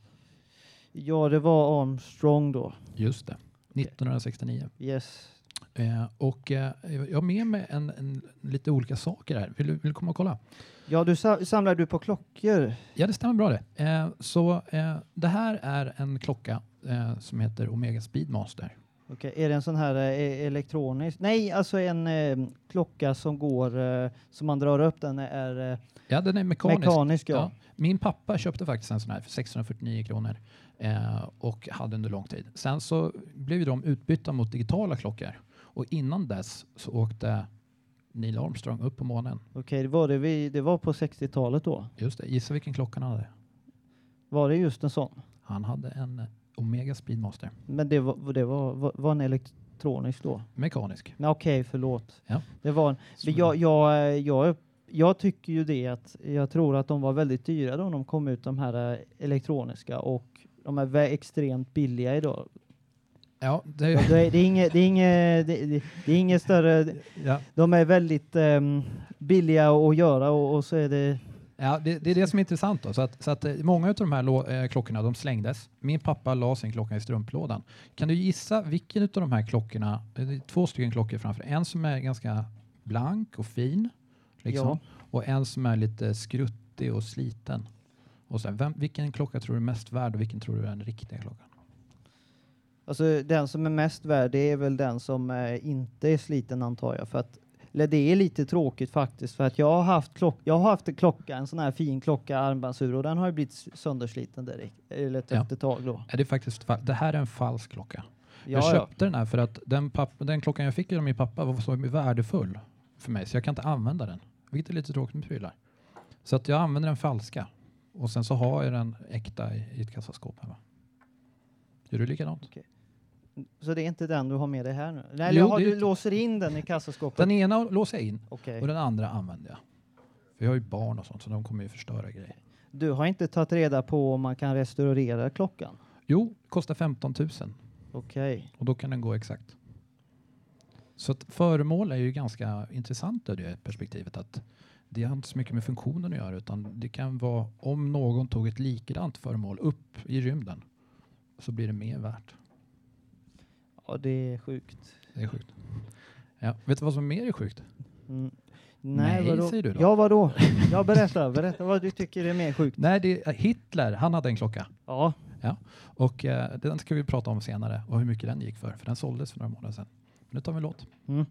[SPEAKER 3] Ja, det var Armstrong då.
[SPEAKER 2] Just det. 1969.
[SPEAKER 3] Yes.
[SPEAKER 2] Eh, och eh, jag har med mig en, en, lite olika saker här. Vill du, vill du komma och kolla?
[SPEAKER 3] Ja, du sa- samlar du på klockor?
[SPEAKER 2] Ja, det stämmer bra det. Eh, så eh, det här är en klocka eh, som heter Omega Speedmaster.
[SPEAKER 3] Okej, är det en sån här eh, elektronisk? Nej, alltså en klocka som går, som man drar upp den är
[SPEAKER 2] Ja, den är mekanisk.
[SPEAKER 3] mekanisk. Ja.
[SPEAKER 2] Ja. Min pappa köpte faktiskt en sån här för 649 kronor och hade under lång tid. Sen så blev de utbytta mot digitala klockor och innan dess så åkte Neil Armstrong upp på månen.
[SPEAKER 3] Okej, det var det, vi, det var på 60-talet då.
[SPEAKER 2] Just det, gissa vilken klocka han hade?
[SPEAKER 3] Var det just en sån?
[SPEAKER 2] Han hade en eh, Omega Speedmaster,
[SPEAKER 3] Men det var, det var, var, var en elektronisk då?
[SPEAKER 2] mekanisk.
[SPEAKER 3] Nej, Okej, förlåt.
[SPEAKER 2] Ja.
[SPEAKER 3] Det var en, men jag, jag, jag, jag tycker ju det att jag tror att de var väldigt dyra då de kom ut de här eh, elektroniska och de är vä- extremt billiga idag.
[SPEAKER 2] Ja, det,
[SPEAKER 3] Ja, det, är, det, är inget, det, är inget, det, är inget större,
[SPEAKER 2] ja.
[SPEAKER 3] de är väldigt ehm, billiga att göra och, och så är det
[SPEAKER 2] Ja, det, det är det som är intressant. Då. Så att, så att eh, många av de här eh, klockorna de slängdes. Min pappa la sin klocka i strumplådan. Kan du gissa vilken av de här klockorna, det är två stycken klockor framför, en som är ganska blank och fin liksom,
[SPEAKER 3] Ja.
[SPEAKER 2] och en som är lite skruttig och sliten. Och sen, vem, vilken klocka tror du är mest värd och vilken tror du är den riktiga klockan?
[SPEAKER 3] Alltså den som är mest värd det är väl den som eh, inte är sliten antar jag. För att, eller det är lite tråkigt faktiskt för att jag har haft, klock, jag har haft en klocka, en sån här fin klocka, armbandsur och den har ju blivit söndersliten direkt, eller
[SPEAKER 2] Ja.
[SPEAKER 3] ett tag då.
[SPEAKER 2] Är det, faktiskt, fa- det här är en falsk klocka.
[SPEAKER 3] Ja,
[SPEAKER 2] jag
[SPEAKER 3] ja.
[SPEAKER 2] köpte den här för att den, papp, den klockan jag fick av min pappa var så värdefull för mig så jag kan inte använda den. Vilket är lite tråkigt med prylar. Så att jag använder den falska. Och sen så har jag den äkta i, i ett kassaskåp hemma. Gör du likadant?
[SPEAKER 3] Så det är inte den du har med dig här nu? Nej,
[SPEAKER 2] Jo,
[SPEAKER 3] eller har
[SPEAKER 2] det-
[SPEAKER 3] du låser in den i kassaskåpet?
[SPEAKER 2] Den ena låser jag in
[SPEAKER 3] Okej.
[SPEAKER 2] och den andra använder jag. För jag har ju barn och sånt så de kommer ju förstöra grejer.
[SPEAKER 3] Du har inte tagit reda på om man kan restaurera klockan?
[SPEAKER 2] Jo, kostar 15 000
[SPEAKER 3] Okej.
[SPEAKER 2] och då kan den gå exakt. Så att föremål är ju ganska intressant ur det perspektivet att det har inte så mycket med funktionen att göra utan det kan vara om någon tog ett likadant föremål upp i rymden så blir det mer värt.
[SPEAKER 3] Ja, det är sjukt.
[SPEAKER 2] Det är sjukt. Ja, vet du vad som mer är sjukt?
[SPEAKER 3] Mm.
[SPEAKER 2] Nej,
[SPEAKER 3] Nej, vadå?
[SPEAKER 2] säger du då.
[SPEAKER 3] Ja, vadå? Ja, berätta, berätta vad du tycker är mer sjukt.
[SPEAKER 2] Nej, det är Hitler, han hade en klocka.
[SPEAKER 3] Ja,
[SPEAKER 2] Och eh, den ska vi prata om senare och hur mycket den gick för. För den såldes för några månader sedan. Nu tar vi en låt.
[SPEAKER 3] Mm.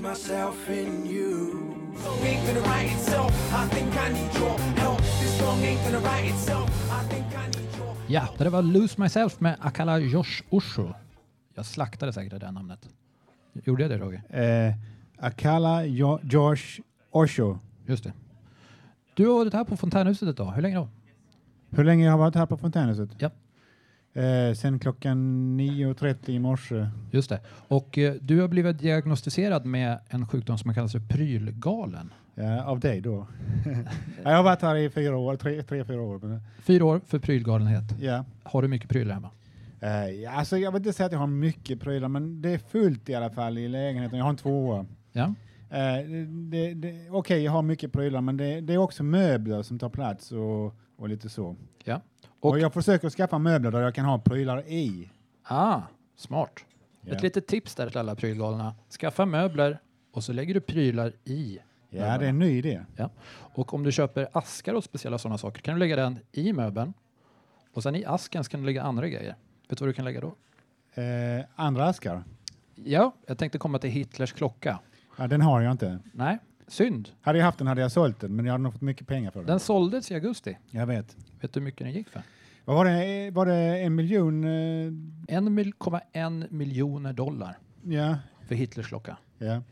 [SPEAKER 4] myself in you.
[SPEAKER 2] Ja, det var Lose Myself med Akala Josh Osho. Jag slaktade säkert det namnet. Gjorde jag det Roger?
[SPEAKER 9] Eh, Akala jo Josh Osho.
[SPEAKER 2] Just det. Du har varit här på Fontänhuset idag. Hur länge då?
[SPEAKER 9] Hur länge har jag varit här på Fontänhuset?
[SPEAKER 2] Ja.
[SPEAKER 9] Eh, sen klockan 9.30 i morse.
[SPEAKER 2] Just det. Och eh, du har blivit diagnostiserad med en sjukdom som kallas för prylgalen.
[SPEAKER 9] Ja, av dig då. ja, jag har varit här i fyra år, tre, tre fyra år.
[SPEAKER 2] Fyra år för prylgalenhet.
[SPEAKER 9] Ja.
[SPEAKER 2] Har du mycket prylar hemma?
[SPEAKER 9] Eh, alltså jag vill inte säga att jag har mycket prylar, men det är fullt i alla fall i lägenheten. Jag har en tvåa.
[SPEAKER 2] Ja.
[SPEAKER 9] Eh, Okej, jag har mycket prylar, men det, det är också möbler som tar plats och, och lite så.
[SPEAKER 2] Ja.
[SPEAKER 9] Och,
[SPEAKER 2] Och-
[SPEAKER 9] jag försöker skaffa möbler där jag kan ha prylar i.
[SPEAKER 2] Ah, smart.
[SPEAKER 9] Ja.
[SPEAKER 2] Ett litet tips där till alla prylgalna. Skaffa möbler och så lägger du prylar i
[SPEAKER 9] Ja, det är en ny idé.
[SPEAKER 2] Ja. Och om du köper askar och speciella sådana saker kan du lägga den i möbeln och sen i asken kan du lägga andra grejer. Vet du vad du kan lägga då?
[SPEAKER 9] Eh, andra askar?
[SPEAKER 2] Ja, jag tänkte komma till Hitlers klocka.
[SPEAKER 9] Ja, den har jag inte.
[SPEAKER 2] Nej, synd.
[SPEAKER 9] Hade jag haft den hade jag sålt den, men jag hade nog fått mycket pengar för den.
[SPEAKER 2] Den såldes i augusti.
[SPEAKER 9] Jag vet.
[SPEAKER 2] Vet du hur mycket den gick för?
[SPEAKER 9] Vad var det? Var det en miljon? Eh,
[SPEAKER 2] En mil- komma en miljoner dollar
[SPEAKER 9] ja,
[SPEAKER 2] för Hitlers klocka.
[SPEAKER 9] ja.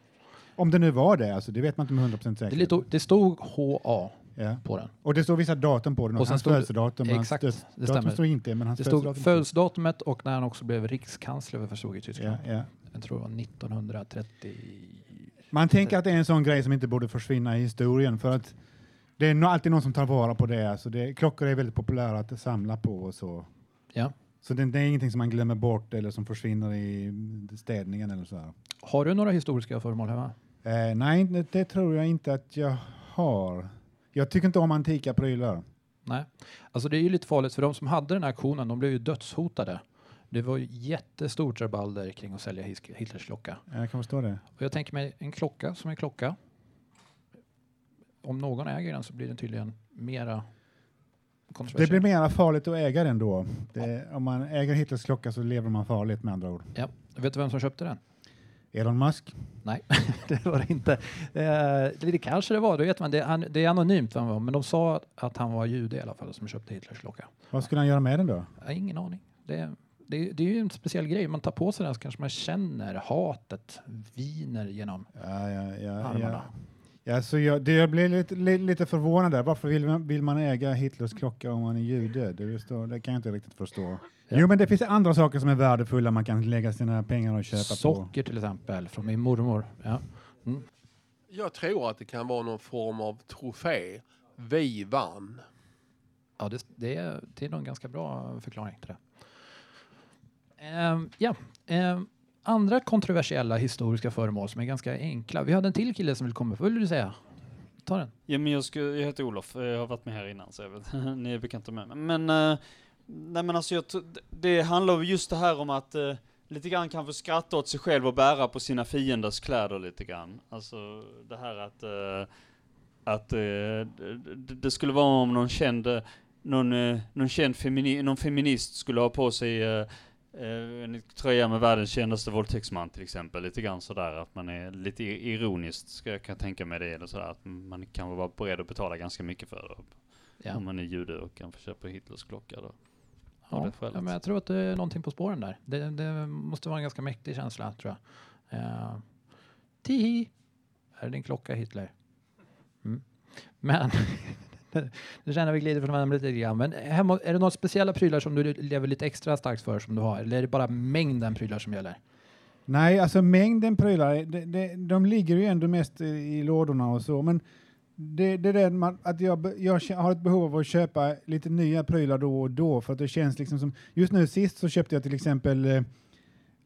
[SPEAKER 9] Om det nu var det, alltså, det vet man inte med 100%
[SPEAKER 2] Det, är
[SPEAKER 9] säkert.
[SPEAKER 2] lite, o- det stod HA
[SPEAKER 9] Ja.
[SPEAKER 2] på den.
[SPEAKER 9] Och det står vissa datum på den.
[SPEAKER 2] Och
[SPEAKER 9] Och
[SPEAKER 2] sen
[SPEAKER 9] hans
[SPEAKER 2] stod
[SPEAKER 9] födelsedatum. hans
[SPEAKER 2] Exakt,
[SPEAKER 9] döds-
[SPEAKER 2] det
[SPEAKER 9] datum
[SPEAKER 2] stämmer.
[SPEAKER 9] står inte, men hans
[SPEAKER 2] Det stod
[SPEAKER 9] födelsedatum
[SPEAKER 2] födelsedatumet och när han också blev rikskansler för Tyskland.
[SPEAKER 9] Ja, ja.
[SPEAKER 2] Jag tror det var 1930.
[SPEAKER 9] Man tänker att det är en sån grej som inte borde försvinna i historien för att det är alltid någon som tar vara på det. Alltså det klockor är väldigt populära att samla på och så.
[SPEAKER 2] Ja.
[SPEAKER 9] Så det, det är ingenting som man glömmer bort eller som försvinner i städningen eller så här.
[SPEAKER 2] Har du några historiska föremål hemma?
[SPEAKER 9] Eh, nej, det, tror jag inte att jag har. Jag tycker inte om antika prylar.
[SPEAKER 2] Nej. Alltså det är ju lite farligt för de som hade den här auktionen, de blev ju dödshotade. Det var ju jättestort rabalder kring att sälja His- Hitlers klocka.
[SPEAKER 9] Jag kan förstå det.
[SPEAKER 2] Och jag tänker mig en klocka som en klocka. Om någon äger den så blir den tydligen mera
[SPEAKER 9] Det
[SPEAKER 2] kontroversiell.
[SPEAKER 9] blir mer farligt att äga den då. Det, om man äger Hitlers klocka så lever man farligt med andra ord.
[SPEAKER 2] Ja. Vet du vem som köpte den?
[SPEAKER 9] Elon Musk?
[SPEAKER 2] Nej, det var det inte. Eh, det kanske det var, det vet man. Det, han, det är anonymt vem han var, men de sa att han var jude i alla fall som köpte Hitlers klocka.
[SPEAKER 9] Vad skulle han göra med den då?
[SPEAKER 2] Jag har ingen aning. Det, det, det är ju en speciell grej. Man tar på sig den så kanske man känner hatet viner genom
[SPEAKER 9] Ja, ja, ja,
[SPEAKER 2] armarna.
[SPEAKER 9] ja. Ja, så jag, det, jag blev lite, li, lite förvånad där. Varför vill man, vill man äga Hitlers klocka om man är jude? Det, står, det kan jag inte riktigt förstå. Jo, men det finns andra saker som är värdefulla man kan lägga sina pengar och köpa på.
[SPEAKER 2] Socker till exempel, från min mormor. Ja. Mm.
[SPEAKER 10] Jag tror att det kan vara någon form av trofé. Vi vann.
[SPEAKER 2] Ja, det, det, är, det är nog en ganska bra förklaring till det. Ehm, ja, ehm, andra kontroversiella historiska föremål som är ganska enkla. Vi hade en till kille som ville komma. Vad vill du säga? Ta den.
[SPEAKER 11] Ja, men jag, ska, jag heter Olof, jag har varit med här innan så jag vet, ni är bekanta med mig. Men, eh, nej men alltså jag, det- handlar just det här om att eh, lite grann kanske skratta åt sig själv och bära på sina fienders kläder lite grann. Alltså det här att, eh, att eh, det, skulle vara om någon känd, eh, någon, eh, någon känd femini, någon feminist skulle ha på sig eh, en tröja med världens kändaste våldtäktsman till exempel. Lite grann sådär att man är lite ironiskt, ska jag kan tänka mig det. Eller sådär att man kan vara beredd att betala ganska mycket för det.
[SPEAKER 2] Ja.
[SPEAKER 11] Om man är jude och kan få köpa Hitlers klocka då.
[SPEAKER 2] Ja, ja, men jag tror att det är någonting på spåren där. Det, det måste vara en ganska mäktig känsla, tror jag. Uh, tihi! Här är din klocka, Hitler. Mm. Men, nu känner vi glider från ämnet lite grann. Men hemma, är det några speciella prylar som du lever lite extra starkt för som du har? Eller är det bara mängden prylar som gäller?
[SPEAKER 9] Nej, alltså mängden prylar, det, det, de ligger ju ändå mest i, lådorna och så, men det, det är det att jag, jag har ett behov av att köpa lite nya prylar då och då, för att det känns liksom som, just nu sist så köpte jag till exempel eh,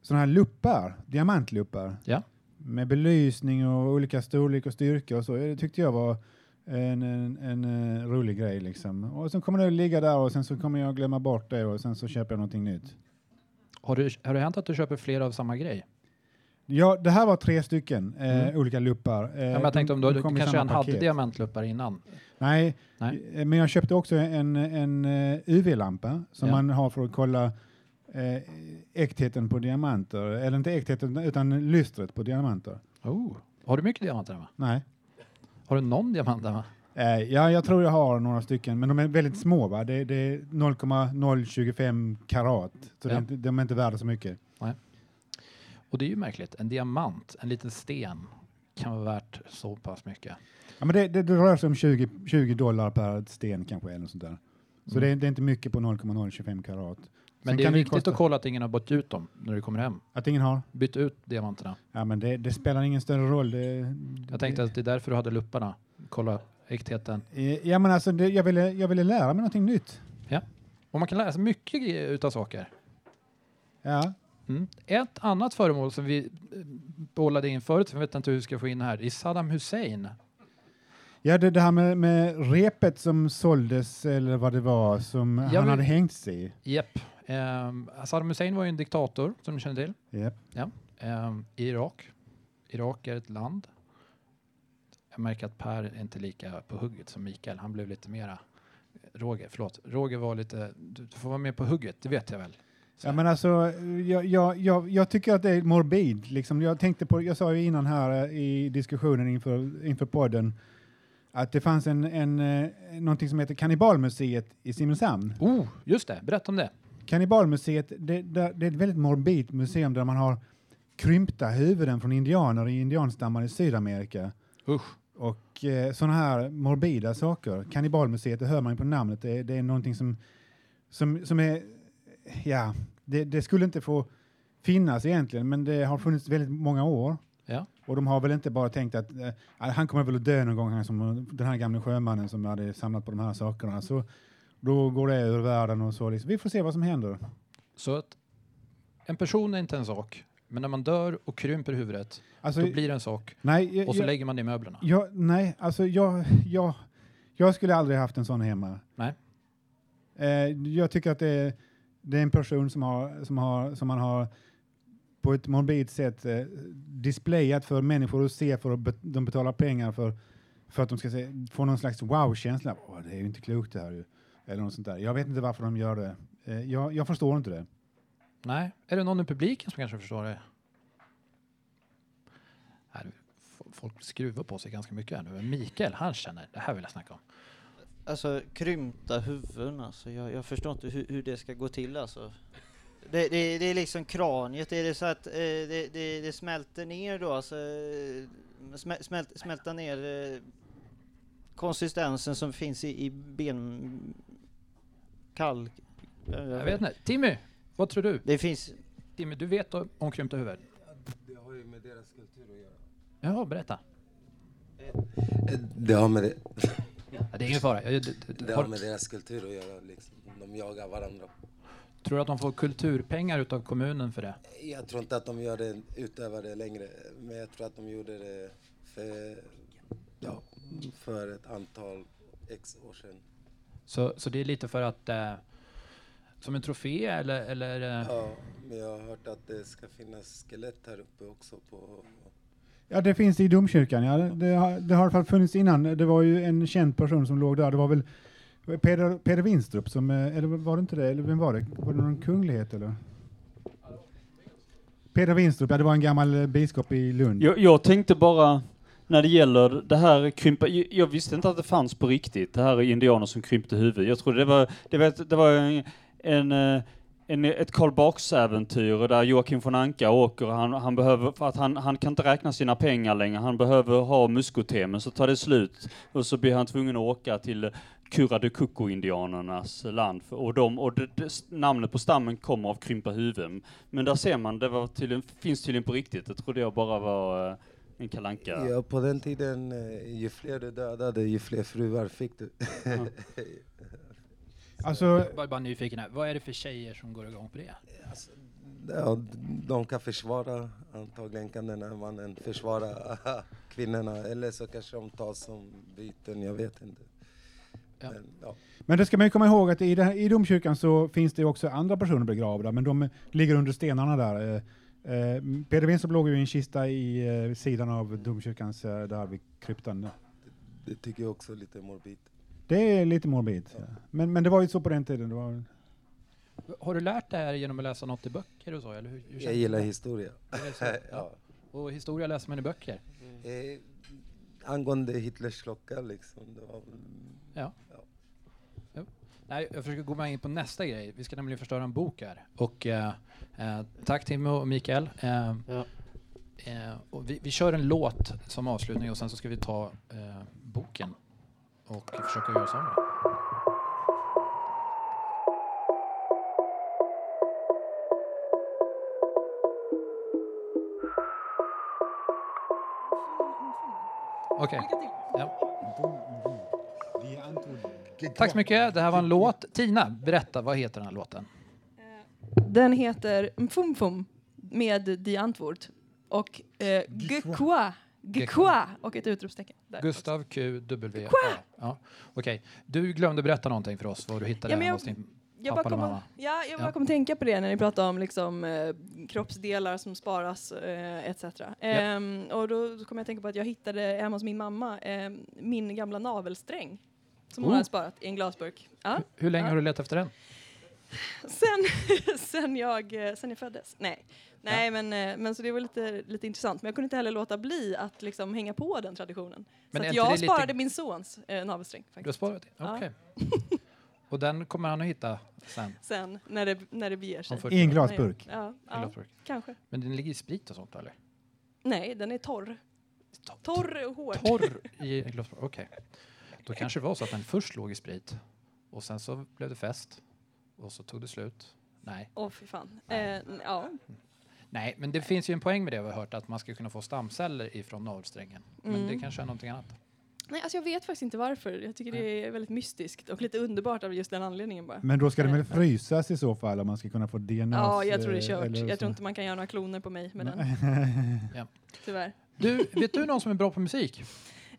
[SPEAKER 9] sådana här luppar, diamantluppar,
[SPEAKER 2] Ja.
[SPEAKER 9] med belysning och olika storlek och styrka och så. Det tyckte jag var en, en, en eh, rolig grej liksom. Och sen kommer det att ligga där och sen så kommer jag glömma bort det och sen så köper jag någonting nytt.
[SPEAKER 2] Har, du, har det hänt att du köper flera av samma grej?
[SPEAKER 9] Ja, det här var tre stycken eh,
[SPEAKER 2] Mm.
[SPEAKER 9] olika luppar. Eh,
[SPEAKER 2] ja, men jag tänkte om du, du kanske redan hade diamantluppar innan?
[SPEAKER 9] Nej,
[SPEAKER 2] Nej.
[SPEAKER 9] eh, men jag köpte också en, en eh, UV-lampa som
[SPEAKER 2] Ja.
[SPEAKER 9] man har för att kolla eh, äktheten på diamanter. Eller inte äktheten, utan lystret på diamanter.
[SPEAKER 2] Oh. Har du mycket diamanter hemma?
[SPEAKER 9] Nej.
[SPEAKER 2] Har du någon diamant hemma?
[SPEAKER 9] Eh, ja, jag tror jag har några stycken, men de är väldigt små. Va? Det, det är 0,025 karat, så
[SPEAKER 2] Ja.
[SPEAKER 9] de är inte värda så mycket.
[SPEAKER 2] Och det är ju märkligt. En diamant, en liten sten, kan vara värt så pass mycket.
[SPEAKER 9] Ja, men det, det, det rör sig om 20, 20 dollar per sten kanske, eller något sånt där. Så
[SPEAKER 2] Mm.
[SPEAKER 9] det, det är inte mycket på 0,025 karat.
[SPEAKER 2] Men
[SPEAKER 9] Sen
[SPEAKER 2] det är viktigt
[SPEAKER 9] kosta-
[SPEAKER 2] att kolla att ingen har bytt ut dem när du kommer hem.
[SPEAKER 9] Att ingen har?
[SPEAKER 2] Bytt ut diamanterna.
[SPEAKER 9] Ja, men det, det spelar ingen större roll. Det,
[SPEAKER 2] Jag tänkte att det är därför du hade lupparna. Kolla äktheten.
[SPEAKER 9] Eh, Ja, men alltså, det, jag, ville, jag ville lära mig någonting nytt.
[SPEAKER 2] Ja. Och man kan lära sig mycket utav saker.
[SPEAKER 9] Ja.
[SPEAKER 2] Mm. Ett annat föremål som vi eh, bollade in förut, för jag vet inte hur vi ska få in det här, det är Saddam Hussein.
[SPEAKER 9] Ja, det, det här med, med repet som såldes, eller vad det var, som han
[SPEAKER 2] vill-
[SPEAKER 9] hade hängt sig i.
[SPEAKER 2] Japp. Um, Saddam Hussein var ju en diktator, som ni känner till.
[SPEAKER 9] Japp.
[SPEAKER 2] Ja. Ehm, I Irak. Irak är ett land. Jag märker att Per är inte lika på hugget som Mikael. Han blev lite mera... Roger, förlåt. Roger var lite... Du du får vara med på hugget, det vet jag väl.
[SPEAKER 9] Ja, men alltså, jag, jag, jag, jag tycker att det är morbid. Liksom. Jag, tänkte på, jag sa ju innan här eh, i diskussionen inför, inför podden att det fanns en, en, eh, någonting som heter Kannibalmuseet i Simrishamn.
[SPEAKER 2] Oh, just det. Berätta om det.
[SPEAKER 9] Kannibalmuseet, det, det, det är ett väldigt morbid museum där man har krympta huvuden från indianer i indianstammar i Sydamerika.
[SPEAKER 2] Usch.
[SPEAKER 9] Och eh, sådana här morbida saker. Kannibalmuseet, det hör man ju på namnet, det, det är någonting som, som, som är, ja, det, det skulle inte få finnas egentligen, men det har funnits väldigt många år.
[SPEAKER 2] Ja.
[SPEAKER 9] Och de har väl inte bara tänkt att eh, han kommer väl att dö någon gång, han som, den här gamla sjömannen som hade samlat på de här sakerna. Så då går det ur världen och så. Liksom. Vi får se vad som händer.
[SPEAKER 2] Så att en person är inte en sak, men när man dör och krymper huvudet,
[SPEAKER 9] Alltså,
[SPEAKER 2] då blir det en sak.
[SPEAKER 9] Nej, jag,
[SPEAKER 2] och så
[SPEAKER 9] jag,
[SPEAKER 2] lägger man det i möblerna.
[SPEAKER 9] jag, nej, alltså jag, jag, jag skulle aldrig haft en sån hemma.
[SPEAKER 2] Nej.
[SPEAKER 9] Eh, jag tycker att det är, det är en person som, har, som, har, som man har på ett morbid sätt eh, displayat för människor att se för att bet- de betalar pengar för, för att de ska se, få någon slags wow-känsla. Åh, det är ju inte klokt det här ju. Eller något sånt där. Jag vet inte varför de gör det. Eh, jag, jag förstår inte det.
[SPEAKER 2] Nej. Är det någon i publiken som kanske förstår det? Folk skruvar på sig ganska mycket här nu. Mikael, han känner, det här vill jag snacka om.
[SPEAKER 3] Alltså krympta huvuden alltså. Jag, jag förstår inte hur, hur det ska gå till alltså. Det, det, det är liksom kraniet, är det så att eh, det, det, det smälter ner då alltså? Smä, smält, smälta ner eh, konsistensen som finns i, i ben... Kalk...
[SPEAKER 2] Jag vet inte. Timmy, vad tror du?
[SPEAKER 3] Det finns...
[SPEAKER 2] Timmy, du vet om krympta huvud?
[SPEAKER 12] Det har ju med deras kultur att göra.
[SPEAKER 2] Jaha, berätta.
[SPEAKER 12] Det har med det...
[SPEAKER 2] Ja, det är ingen fara. Jag- det- det- har
[SPEAKER 12] med deras kultur att göra liksom. De jagar varandra.
[SPEAKER 2] Tror du att de får kulturpengar utav kommunen för det?
[SPEAKER 12] Jag tror inte att de gör det, utövar det längre. Men jag tror att de gjorde det för, ja, för ett antal x år sedan.
[SPEAKER 2] Så, så det är lite för att... Eh, som en trofé eller... eller eh,
[SPEAKER 12] Ja, men jag har hört att det ska finnas skelett här uppe också på...
[SPEAKER 9] Ja, det finns i domkyrkan. Ja. Det, det, har, det har i alla fall funnits innan. Det var ju en känd person som låg där. Det var väl Peder, Peder Winstrup som, eh, eller var det inte det? Eller vem var det? Var det någon kunglighet eller? Peder Winstrup, ja det var en gammal biskop i Lund.
[SPEAKER 11] Jag, jag tänkte bara, när det gäller det här krympa, jag, visste inte att det fanns på riktigt, det här är indianer som krympte huvud. Jag trodde det var, det var, ett- det var en, en, eh, en, ett Karl Barks-äventyr där Joakim von Anka åker och han, han behöver, för att han, han kan inte räkna sina pengar längre, han behöver ha muskotemen, så tar det slut och så blir han tvungen att åka till Kuradukuku-indianernas land. Och, de, och det, det, namnet på stammen kommer av krympa huvuden. Men där ser man, det var tydligen, finns tydligen på riktigt. Det trodde jag bara var eh, en kalanka.
[SPEAKER 12] Ja, på den tiden, eh, ju fler du dödade, ju fler fruar fick du.
[SPEAKER 9] Alltså,
[SPEAKER 2] Jag var bara nyfiken här. Vad är det för tjejer som går igång på det?
[SPEAKER 12] Ja, de kan försvara, antagligen kan den här mannen försvara kvinnorna, eller så kanske de tas som byten, jag vet inte. Men, ja.
[SPEAKER 9] Men det ska man ju komma ihåg att i, här, i domkyrkan så finns det också andra personer begravda, men de ligger under stenarna där. Eh, Peder Winstrup låg ju i en kista i eh, sidan av domkyrkans, eh, där vid kryptan.
[SPEAKER 12] Det tycker jag också är lite morbid.
[SPEAKER 9] Det är lite morbid. Men, men det var ju så på den tiden. Det var,
[SPEAKER 2] Har du lärt det här genom att läsa något i böcker och så? Eller hur, hur
[SPEAKER 12] Jag
[SPEAKER 2] det?
[SPEAKER 12] gillar historia.
[SPEAKER 2] Det så?
[SPEAKER 12] ja.
[SPEAKER 2] Och historia läser man i böcker?
[SPEAKER 12] Eh, angående Hitlers klocka liksom. Det var,
[SPEAKER 2] Ja. Nej, jag försöker gå med in på nästa grej. Vi ska nämligen förstöra en bok här. Och eh, eh, tack Timmy och Mikael. Eh, eh, och vi, vi kör en låt som avslutning och sen så ska vi ta eh, boken och försöka göra den. Okej. Ja. Tack så mycket. Det här var en låt. Tina, berätta, vad heter den här låten?
[SPEAKER 8] Den heter Mfum Fum med Die Antwoord och eh, Gekwa. Gekwa och ett utropstecken. Där.
[SPEAKER 2] Gustav Q W A. Ja. Okej. Du glömde berätta någonting för oss, vad du hittade
[SPEAKER 8] Ja, jag-
[SPEAKER 2] någonstans.
[SPEAKER 8] jag
[SPEAKER 2] pappa
[SPEAKER 8] bara kom,
[SPEAKER 2] mamma.
[SPEAKER 8] ja, jag bara
[SPEAKER 2] Ja.
[SPEAKER 8] kom att tänka på det när ni pratade om liksom, eh, kroppsdelar som sparas eh, etc. Ehm, och då, då kom jag att tänka på att jag hittade hemma hos min mamma eh, min gamla navelsträng som hon
[SPEAKER 2] Oh.
[SPEAKER 8] hade sparat i en glasburk. Ja.
[SPEAKER 2] Hur länge
[SPEAKER 8] ja.
[SPEAKER 2] har du letat efter den?
[SPEAKER 8] Sen, sen, jag, eh, sen jag föddes. Nej, Nej men, eh, men så det var lite, lite intressant. Men jag kunde inte heller låta bli att liksom hänga på den traditionen.
[SPEAKER 2] Men
[SPEAKER 8] så jag
[SPEAKER 2] det lite-
[SPEAKER 8] sparade min sons eh, navelsträng.
[SPEAKER 2] Du har sparat det?
[SPEAKER 8] Ja.
[SPEAKER 2] Okej. Och den kommer han att hitta sen?
[SPEAKER 8] Sen när det, när det beger sig.
[SPEAKER 2] Om 40
[SPEAKER 9] I en glasburk?
[SPEAKER 8] Ja, ja
[SPEAKER 2] glasburk.
[SPEAKER 8] kanske.
[SPEAKER 2] Men den ligger i sprit och sånt eller?
[SPEAKER 8] Nej, den är torr. Torr och hård.
[SPEAKER 2] Torr i en glasburk, okej. Då kanske det var så att den först låg i sprit och sen så blev det fest och så tog det slut. Nej.
[SPEAKER 8] Åh fy fan. Eh, ja.
[SPEAKER 2] Nej, men det finns ju en poäng med det vi har hört att man ska kunna få stamceller ifrån navelsträngen. Men
[SPEAKER 8] Mm.
[SPEAKER 2] det kanske är någonting annat.
[SPEAKER 8] Nej, alltså jag vet faktiskt inte varför. Jag tycker det är väldigt mystiskt och lite underbart av just den anledningen bara.
[SPEAKER 9] Men då ska det väl frysas i så fall om man ska kunna få DNA?
[SPEAKER 8] Ja, jag tror det är kört.
[SPEAKER 9] eller
[SPEAKER 8] Jag tror inte man kan göra några kloner på mig med den.
[SPEAKER 2] Ja.
[SPEAKER 8] Tyvärr.
[SPEAKER 2] Du, vet du någon som är bra på musik?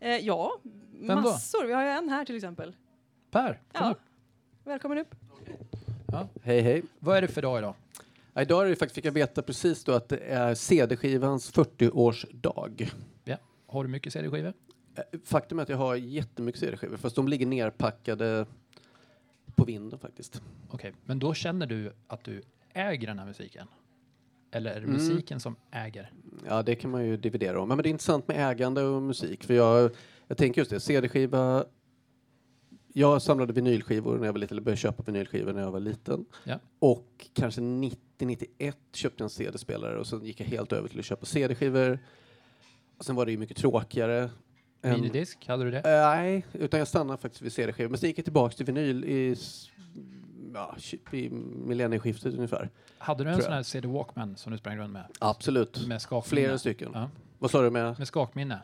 [SPEAKER 8] Eh, ja,
[SPEAKER 2] då?
[SPEAKER 8] massor. Vi har ju en här till exempel.
[SPEAKER 2] Per, kom
[SPEAKER 8] Ja.
[SPEAKER 2] upp.
[SPEAKER 8] Välkommen upp.
[SPEAKER 2] Ja.
[SPEAKER 13] Hej hej.
[SPEAKER 2] Vad är det för dag idag?
[SPEAKER 13] Ja, idag är det faktiskt, fick jag veta precis då att det är CD-skivans 40-årsdag.
[SPEAKER 2] Ja. Har du mycket CD-skivor?
[SPEAKER 13] Eh, Faktum är att jag har jättemycket CD-skivor, fast de ligger nerpackade på vinden faktiskt.
[SPEAKER 2] Okej, men då känner du att du äger den här musiken? Eller är det
[SPEAKER 13] Mm.
[SPEAKER 2] musiken som äger?
[SPEAKER 13] Ja, det kan man ju dividera om. Men det är intressant med ägande och musik, för jag, jag tänker just det, CD-skiva jag samlade vinylskivor när jag var liten, eller började köpa vinylskivor när jag var liten.
[SPEAKER 2] Ja.
[SPEAKER 13] Och kanske 90-91 köpte jag en CD-spelare och sen gick jag helt över till att köpa CD-skivor. Och sen var det ju mycket tråkigare.
[SPEAKER 2] Minidisk, hade du det?
[SPEAKER 13] Eh, nej, utan jag stannade faktiskt vid CD-skivor. Men sen gick jag tillbaka till vinyl i, ja, i millennieskiftet ungefär.
[SPEAKER 2] Hade du en sån här CD Walkman som du sprang runt med?
[SPEAKER 13] Absolut.
[SPEAKER 2] Med skakminne?
[SPEAKER 13] Flera stycken.
[SPEAKER 2] Ja.
[SPEAKER 13] Vad sa du med?
[SPEAKER 2] Med skakminne?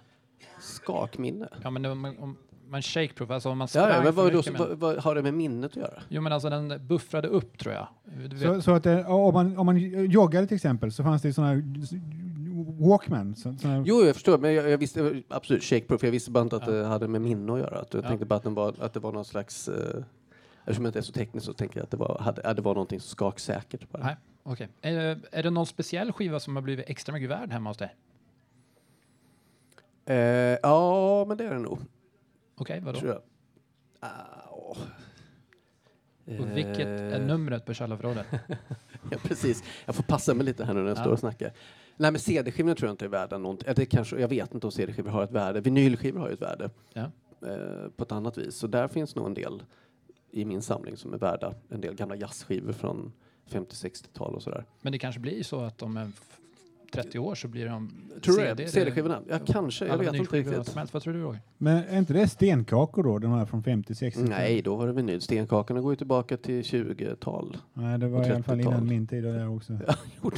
[SPEAKER 13] Skakminne?
[SPEAKER 2] Ja, men om, om man shakeproof, alltså om man
[SPEAKER 13] Ja,
[SPEAKER 2] sprang
[SPEAKER 13] ja, men
[SPEAKER 2] för
[SPEAKER 13] vad, då,
[SPEAKER 2] mycket med-
[SPEAKER 13] vad, vad har det med minnet att göra?
[SPEAKER 2] Jo, men alltså den buffrade upp tror jag.
[SPEAKER 9] Så, så att det, om, man, om man joggade till exempel så fanns det sådana här Walkman. Så, såna här,
[SPEAKER 13] Jo, jag förstår, men jag, jag visste absolut shakeproof. Jag visste bara inte att det hade med minne att göra. Att jag
[SPEAKER 2] Ja.
[SPEAKER 13] tänkte bara att, den var, att det var någon slags... Eh, eftersom jag inte är så teknisk så tänker jag att det var, hade, att det var någonting skaksäkert. Bara.
[SPEAKER 2] Nej, okej. Är, är det någon speciell skiva som har blivit extra mycket värd hemma hos dig?
[SPEAKER 13] Eh, ja, men det är det nog.
[SPEAKER 2] Okej, vadå?
[SPEAKER 13] Tror jag. Ah, åh.
[SPEAKER 2] Och vilket är
[SPEAKER 13] Eh,
[SPEAKER 2] numret på källarförrådet?
[SPEAKER 13] ja, precis. Jag får passa mig lite här nu när jag
[SPEAKER 2] Ja.
[SPEAKER 13] står och snackar. Nej, men CD-skivorna tror jag inte är värda någonting. Eller det kanske, jag vet inte om CD-skivor har ett värde. Vinylskivor har ju ett värde.
[SPEAKER 2] Ja.
[SPEAKER 13] Eh, på ett annat vis. Så där finns nog en del i min samling som är värda. En del gamla jazzskivor från 50-60-tal och sådär.
[SPEAKER 2] Men det kanske blir så att om en f- 30 år så blir de
[SPEAKER 13] Tror
[SPEAKER 2] CD,
[SPEAKER 13] det? CD-skivorna? Ja, kanske. Jag vet inte riktigt.
[SPEAKER 2] vad tror du Roger?
[SPEAKER 9] Men är inte det stenkakor då, de här från 50-60?
[SPEAKER 13] Nej, då var det vinyl. Stenkakorna går ju tillbaka till 20-tal.
[SPEAKER 9] Nej, det var i alla fall
[SPEAKER 13] 30-tal.
[SPEAKER 9] innan min tid och där också.
[SPEAKER 13] Ja,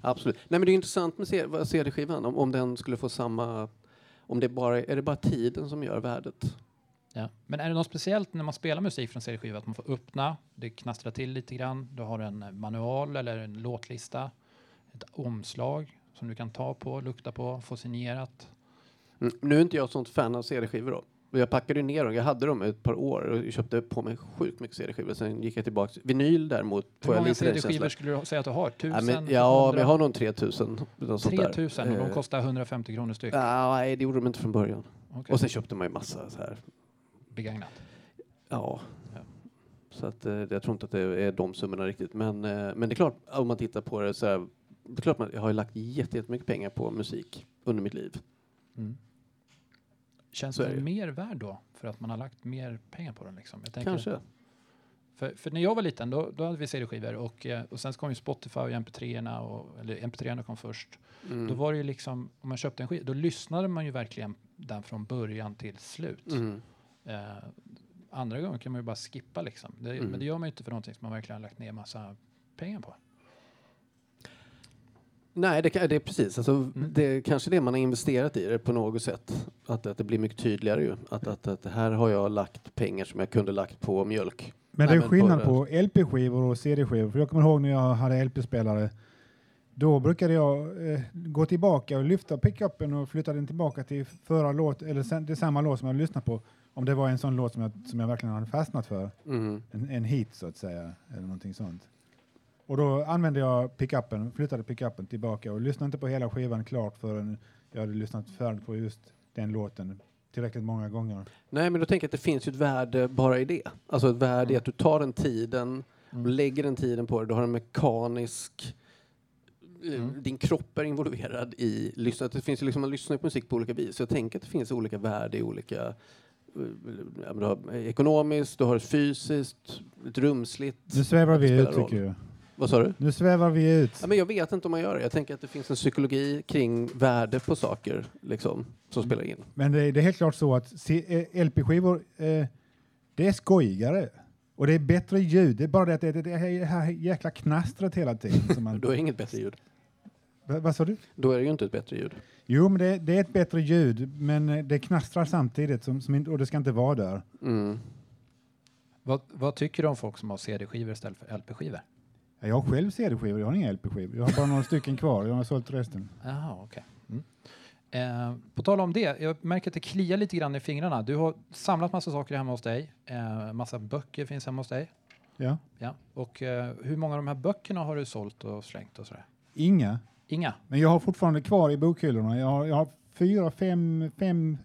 [SPEAKER 13] Absolut. Nej, men det är intressant med CD-skivan, om, om den skulle få samma... Om det bara, är det bara tiden som gör värdet?
[SPEAKER 2] Ja. Men är det något speciellt när man spelar musik från CD-skiva att man får öppna, det knastrar till lite grann, du har en manual eller en låtlista, ett omslag som du kan ta på, lukta på, få signerat.
[SPEAKER 13] Mm. Nu är inte jag sånt fan av CD-skivor då. Jag packade ner dem, jag hade dem ett par år och köpte på mig sjukt mycket CD-skivor. Sen gick jag tillbaka. Vinyl däremot
[SPEAKER 2] Hur
[SPEAKER 13] får jag
[SPEAKER 2] många
[SPEAKER 13] lite den
[SPEAKER 2] CD-skivor skulle du säga att du har?
[SPEAKER 13] Ja,
[SPEAKER 2] Tusen?
[SPEAKER 13] men, ja, men jag har nog 3000. något sånt där.
[SPEAKER 2] 3000 och de
[SPEAKER 13] Eh,
[SPEAKER 2] kostar 150 kronor styck.
[SPEAKER 13] Ja, nej, det gjorde de inte från början.
[SPEAKER 2] Okej.
[SPEAKER 13] Och sen köpte man ju massa så här.
[SPEAKER 2] Begagnat.
[SPEAKER 13] Ja. Så att, eh, jag tror inte att det är de summorna riktigt. Men, eh, men det är klart, om man tittar på det så här, det är klart man, jag har lagt jätte- jättemycket pengar på musik under mitt liv.
[SPEAKER 2] Mm. Känns
[SPEAKER 13] ju.
[SPEAKER 2] mer värd då för att man har lagt mer pengar på den? Liksom? Tänker-
[SPEAKER 13] Kanske.
[SPEAKER 2] För, för när jag var liten då, då hade vi CD-skivor och, eh, och sen kom ju Spotify och MP3, och, eller MP3 kom först.
[SPEAKER 13] Mm.
[SPEAKER 2] Då var det ju liksom, om man köpte en skiva, då lyssnade man ju verkligen den från början till slut.
[SPEAKER 13] Mm.
[SPEAKER 2] Eh, andra gånger kan man ju bara skippa liksom. Det,
[SPEAKER 13] Mm.
[SPEAKER 2] Men det gör man ju inte för någonting som man verkligen har lagt ner massa pengar på.
[SPEAKER 13] Nej, det, det är precis. Alltså,
[SPEAKER 2] Mm.
[SPEAKER 13] Det är kanske det man har investerat i det på något sätt. Att, att det blir mycket tydligare ju. Att, att, att här har jag lagt pengar som jag kunde lagt på mjölk.
[SPEAKER 9] Men det
[SPEAKER 13] Nej,
[SPEAKER 9] är skillnad
[SPEAKER 13] det-
[SPEAKER 9] på LP-skivor och CD-skivor. För jag kommer ihåg när jag hade LP-spelare. Då brukade jag eh, gå tillbaka och lyfta pickupen och flytta den tillbaka till förra låt, eller sen, till samma låt som jag lyssnade på. om det var en sån låt som jag, som jag verkligen hade fastnat för.
[SPEAKER 13] Mm.
[SPEAKER 9] En, en hit så att säga, eller någonting sånt. Och då använde jag pickupen, flyttade pickupen tillbaka och lyssnade inte på hela skivan klart förrän jag hade lyssnat färdigt på just den låten tillräckligt många gånger.
[SPEAKER 13] Nej, men då tänker jag att det finns ju ett värde bara i det. Alltså ett värde
[SPEAKER 9] Mm.
[SPEAKER 13] i att du tar den tiden och lägger den tiden på det. Du har en mekanisk... eh,
[SPEAKER 9] Mm.
[SPEAKER 13] Din kropp är involverad i lyssnandet. Det finns ju liksom, man lyssnar på musik på olika vis. Så jag tänker att det finns olika värde i olika... eh, ja, Du har ekonomiskt, du har fysiskt, ett rumsligt.
[SPEAKER 9] Nu svävar vi ut tycker jag.
[SPEAKER 13] Vad sa du?
[SPEAKER 9] Nu svävar vi ut.
[SPEAKER 13] Ja, men jag vet inte om man gör det. Jag tänker att det finns en psykologi kring värde på saker liksom, som
[SPEAKER 9] Mm.
[SPEAKER 13] spelar in.
[SPEAKER 9] Men det, det är helt klart så att eh, LP-skivor, eh, det är skojigare. Och det är bättre ljud. Det är bara det att det, det, det är det här jäkla knastret hela tiden. Som man,
[SPEAKER 13] Då är det inget bättre ljud.
[SPEAKER 9] Va- vad sa du?
[SPEAKER 13] Då är det ju inte ett bättre ljud.
[SPEAKER 9] Jo, men det, det är ett bättre ljud, men eh, det knastrar samtidigt som, som och det ska inte vara där.
[SPEAKER 13] Mm.
[SPEAKER 2] Vad, vad tycker du om folk som har CD-skivor istället för LP-skivor?
[SPEAKER 9] Ja, Jag har själv CD-skivor, jag har inga LP-skivor. Jag har bara några stycken kvar, jag har sålt resten.
[SPEAKER 2] Jaha, okej. Mm. Eh, på tal om det, jag märker att det kliar lite grann i fingrarna. Du har samlat massa saker hemma hos dig. Eh, massa böcker finns hemma hos dig.
[SPEAKER 9] Ja.
[SPEAKER 2] Ja. Och eh, hur många av de här böckerna har du sålt och slängt och sådär?
[SPEAKER 9] Inga.
[SPEAKER 2] Inga?
[SPEAKER 9] Men jag har fortfarande kvar i bokhyllorna. Jag har, jag har fyra, fem, fem,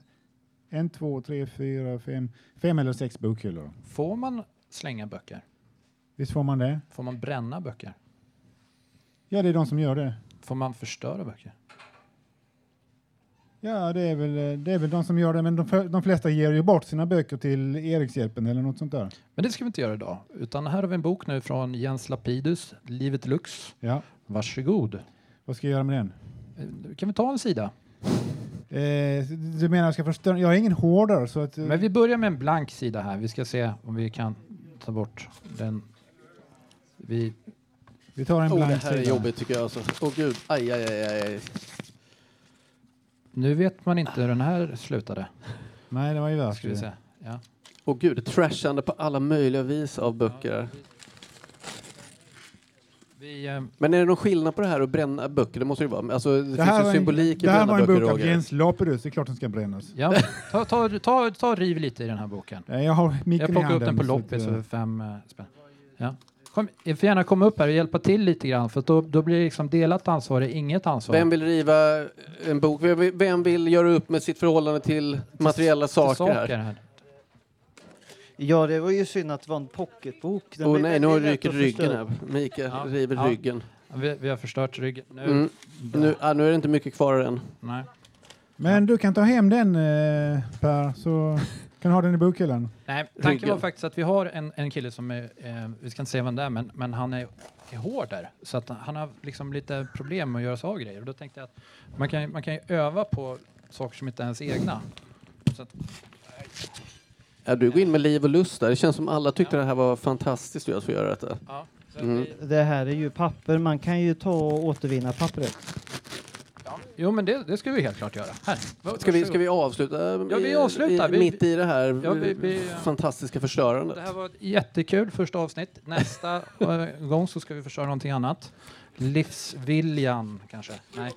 [SPEAKER 9] en, två, tre, fyra, fem, fem eller sex bokhyllor.
[SPEAKER 2] Får man slänga böcker?
[SPEAKER 9] Visst får man det?
[SPEAKER 2] Får man bränna böcker?
[SPEAKER 9] Ja, det är de som gör det.
[SPEAKER 2] Får man förstöra böcker?
[SPEAKER 9] Ja, det är väl, det är väl de som gör det, men de, de flesta ger ju bort sina böcker till Erikshjälpen eller något sånt där.
[SPEAKER 2] Men det ska vi inte göra idag. Utan här har vi en bok nu från Jens Lapidus, Livet Lux.
[SPEAKER 9] Ja.
[SPEAKER 2] Varsågod.
[SPEAKER 9] Vad ska jag göra med den?
[SPEAKER 2] Eh, Kan vi ta en sida?
[SPEAKER 9] Eh, du menar jag ska förstöra? Jag är ingen hårdare så att... eh,
[SPEAKER 2] Men vi börjar med en blank sida här. Vi ska se om vi kan ta bort den. Vi,
[SPEAKER 9] vi tar en
[SPEAKER 13] Oh, det
[SPEAKER 9] blank
[SPEAKER 13] här är
[SPEAKER 9] sida.
[SPEAKER 13] jobbigt tycker jag. Alltså. Åh gud, aj, aj, aj, aj.
[SPEAKER 2] nu vet man inte hur den här slutade.
[SPEAKER 9] Nej, det var ju
[SPEAKER 2] vi se. Ja.
[SPEAKER 13] Åh gud, det trashande på alla möjliga vis av böcker.
[SPEAKER 2] Vi, eh,
[SPEAKER 13] Men är det någon skillnad på det här och bränna böcker? Det måste det vara. Alltså, det,
[SPEAKER 9] Det
[SPEAKER 13] finns ju symbolik
[SPEAKER 9] en,
[SPEAKER 13] i
[SPEAKER 9] det här
[SPEAKER 13] bränna
[SPEAKER 9] var en
[SPEAKER 13] böcker,
[SPEAKER 9] bok av. Jens Lapidus, det är klart den ska brännas.
[SPEAKER 2] ja. ta, ta, ta, ta riv lite i den här boken.
[SPEAKER 9] Jag har
[SPEAKER 2] Jag plockade upp den på loppis för fem eh, spänn. Ja. Kom, jag får gärna komma upp här och hjälpa till lite grann för då, då blir det liksom delat ansvar, inget ansvar.
[SPEAKER 13] Vem vill riva en bok? Vem vill, vem vill göra upp med sitt förhållande till materiella saker,
[SPEAKER 2] saker
[SPEAKER 13] här?
[SPEAKER 2] här.
[SPEAKER 3] Ja, det var ju synd att det var en pocketbok. Den
[SPEAKER 13] Åh
[SPEAKER 3] blir
[SPEAKER 13] nej, nu ryker ryggen här. Mikael
[SPEAKER 2] Ja.
[SPEAKER 13] river
[SPEAKER 2] Ja.
[SPEAKER 13] ryggen.
[SPEAKER 2] Vi, vi har förstört ryggen. Nu,
[SPEAKER 13] Mm. Nu, ah, nu är det inte mycket kvar än.
[SPEAKER 2] Nej.
[SPEAKER 9] Men du kan ta hem den eh, Per, så kan ha den i bokhyllan.
[SPEAKER 2] Nej, tanken
[SPEAKER 13] Ryggen.
[SPEAKER 2] var faktiskt att vi har en, en kille som är, eh, vi ska inte säga vem det är, men, men han är, är hård där. Så att han har liksom lite problem med att göra sig av grejer. Och då tänkte jag att man kan, man kan ju öva på saker som inte är ens egna. Så att,
[SPEAKER 13] Ja, du går in med liv och lust där. Det känns som alla tyckte det här var fantastiskt att få göra detta.
[SPEAKER 2] ja,
[SPEAKER 13] Mm.
[SPEAKER 3] Det här är ju papper. Man kan ju ta och återvinna pappret.
[SPEAKER 2] Jo, men det, det ska vi helt klart göra. Här.
[SPEAKER 13] Ska vi, ska vi avsluta?
[SPEAKER 2] Ja, vi avslutar.
[SPEAKER 13] I,
[SPEAKER 2] Vi-
[SPEAKER 13] mitt i det här
[SPEAKER 2] Ja, vi- vi-
[SPEAKER 13] fantastiska förstörandet.
[SPEAKER 2] Det här var ett jättekul första avsnitt. Nästa eh, gång så ska vi förstöra någonting annat. Livsviljan kanske? Nej.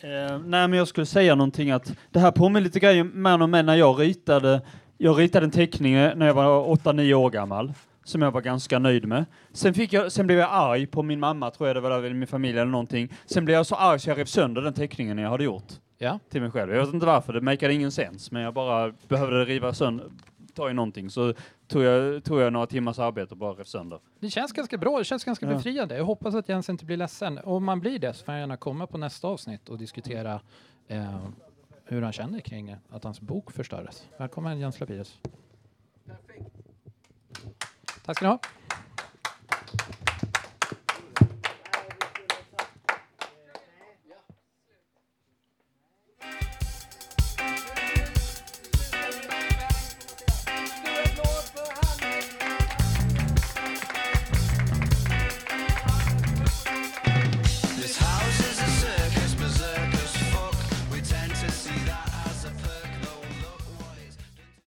[SPEAKER 11] Eh, nej men jag skulle säga någonting att det här påminner lite grann om när jag ritade, jag ritade en teckning när jag var 8-9 år gammal som jag var ganska nöjd med. Sen, fick jag, sen blev jag arg på min mamma, tror jag det var, där, eller min familj eller någonting. Sen blev jag så arg så jag rev sönder den teckningen jag hade gjort
[SPEAKER 2] Ja.
[SPEAKER 11] till mig själv. Jag vet inte varför, det makade ingen sens, men jag bara behövde riva sönder, ta i någonting. Så tog jag, tog jag några timmars arbete och bara rev sönder.
[SPEAKER 2] Det känns ganska bra, det känns ganska
[SPEAKER 11] Ja.
[SPEAKER 2] befriande. Jag hoppas att Jens inte blir ledsen. Om man blir det så får han gärna komma på nästa avsnitt och diskutera eh, hur han känner kring att hans bok förstördes. Välkommen Jens Lapidus. Tack ska ni ha.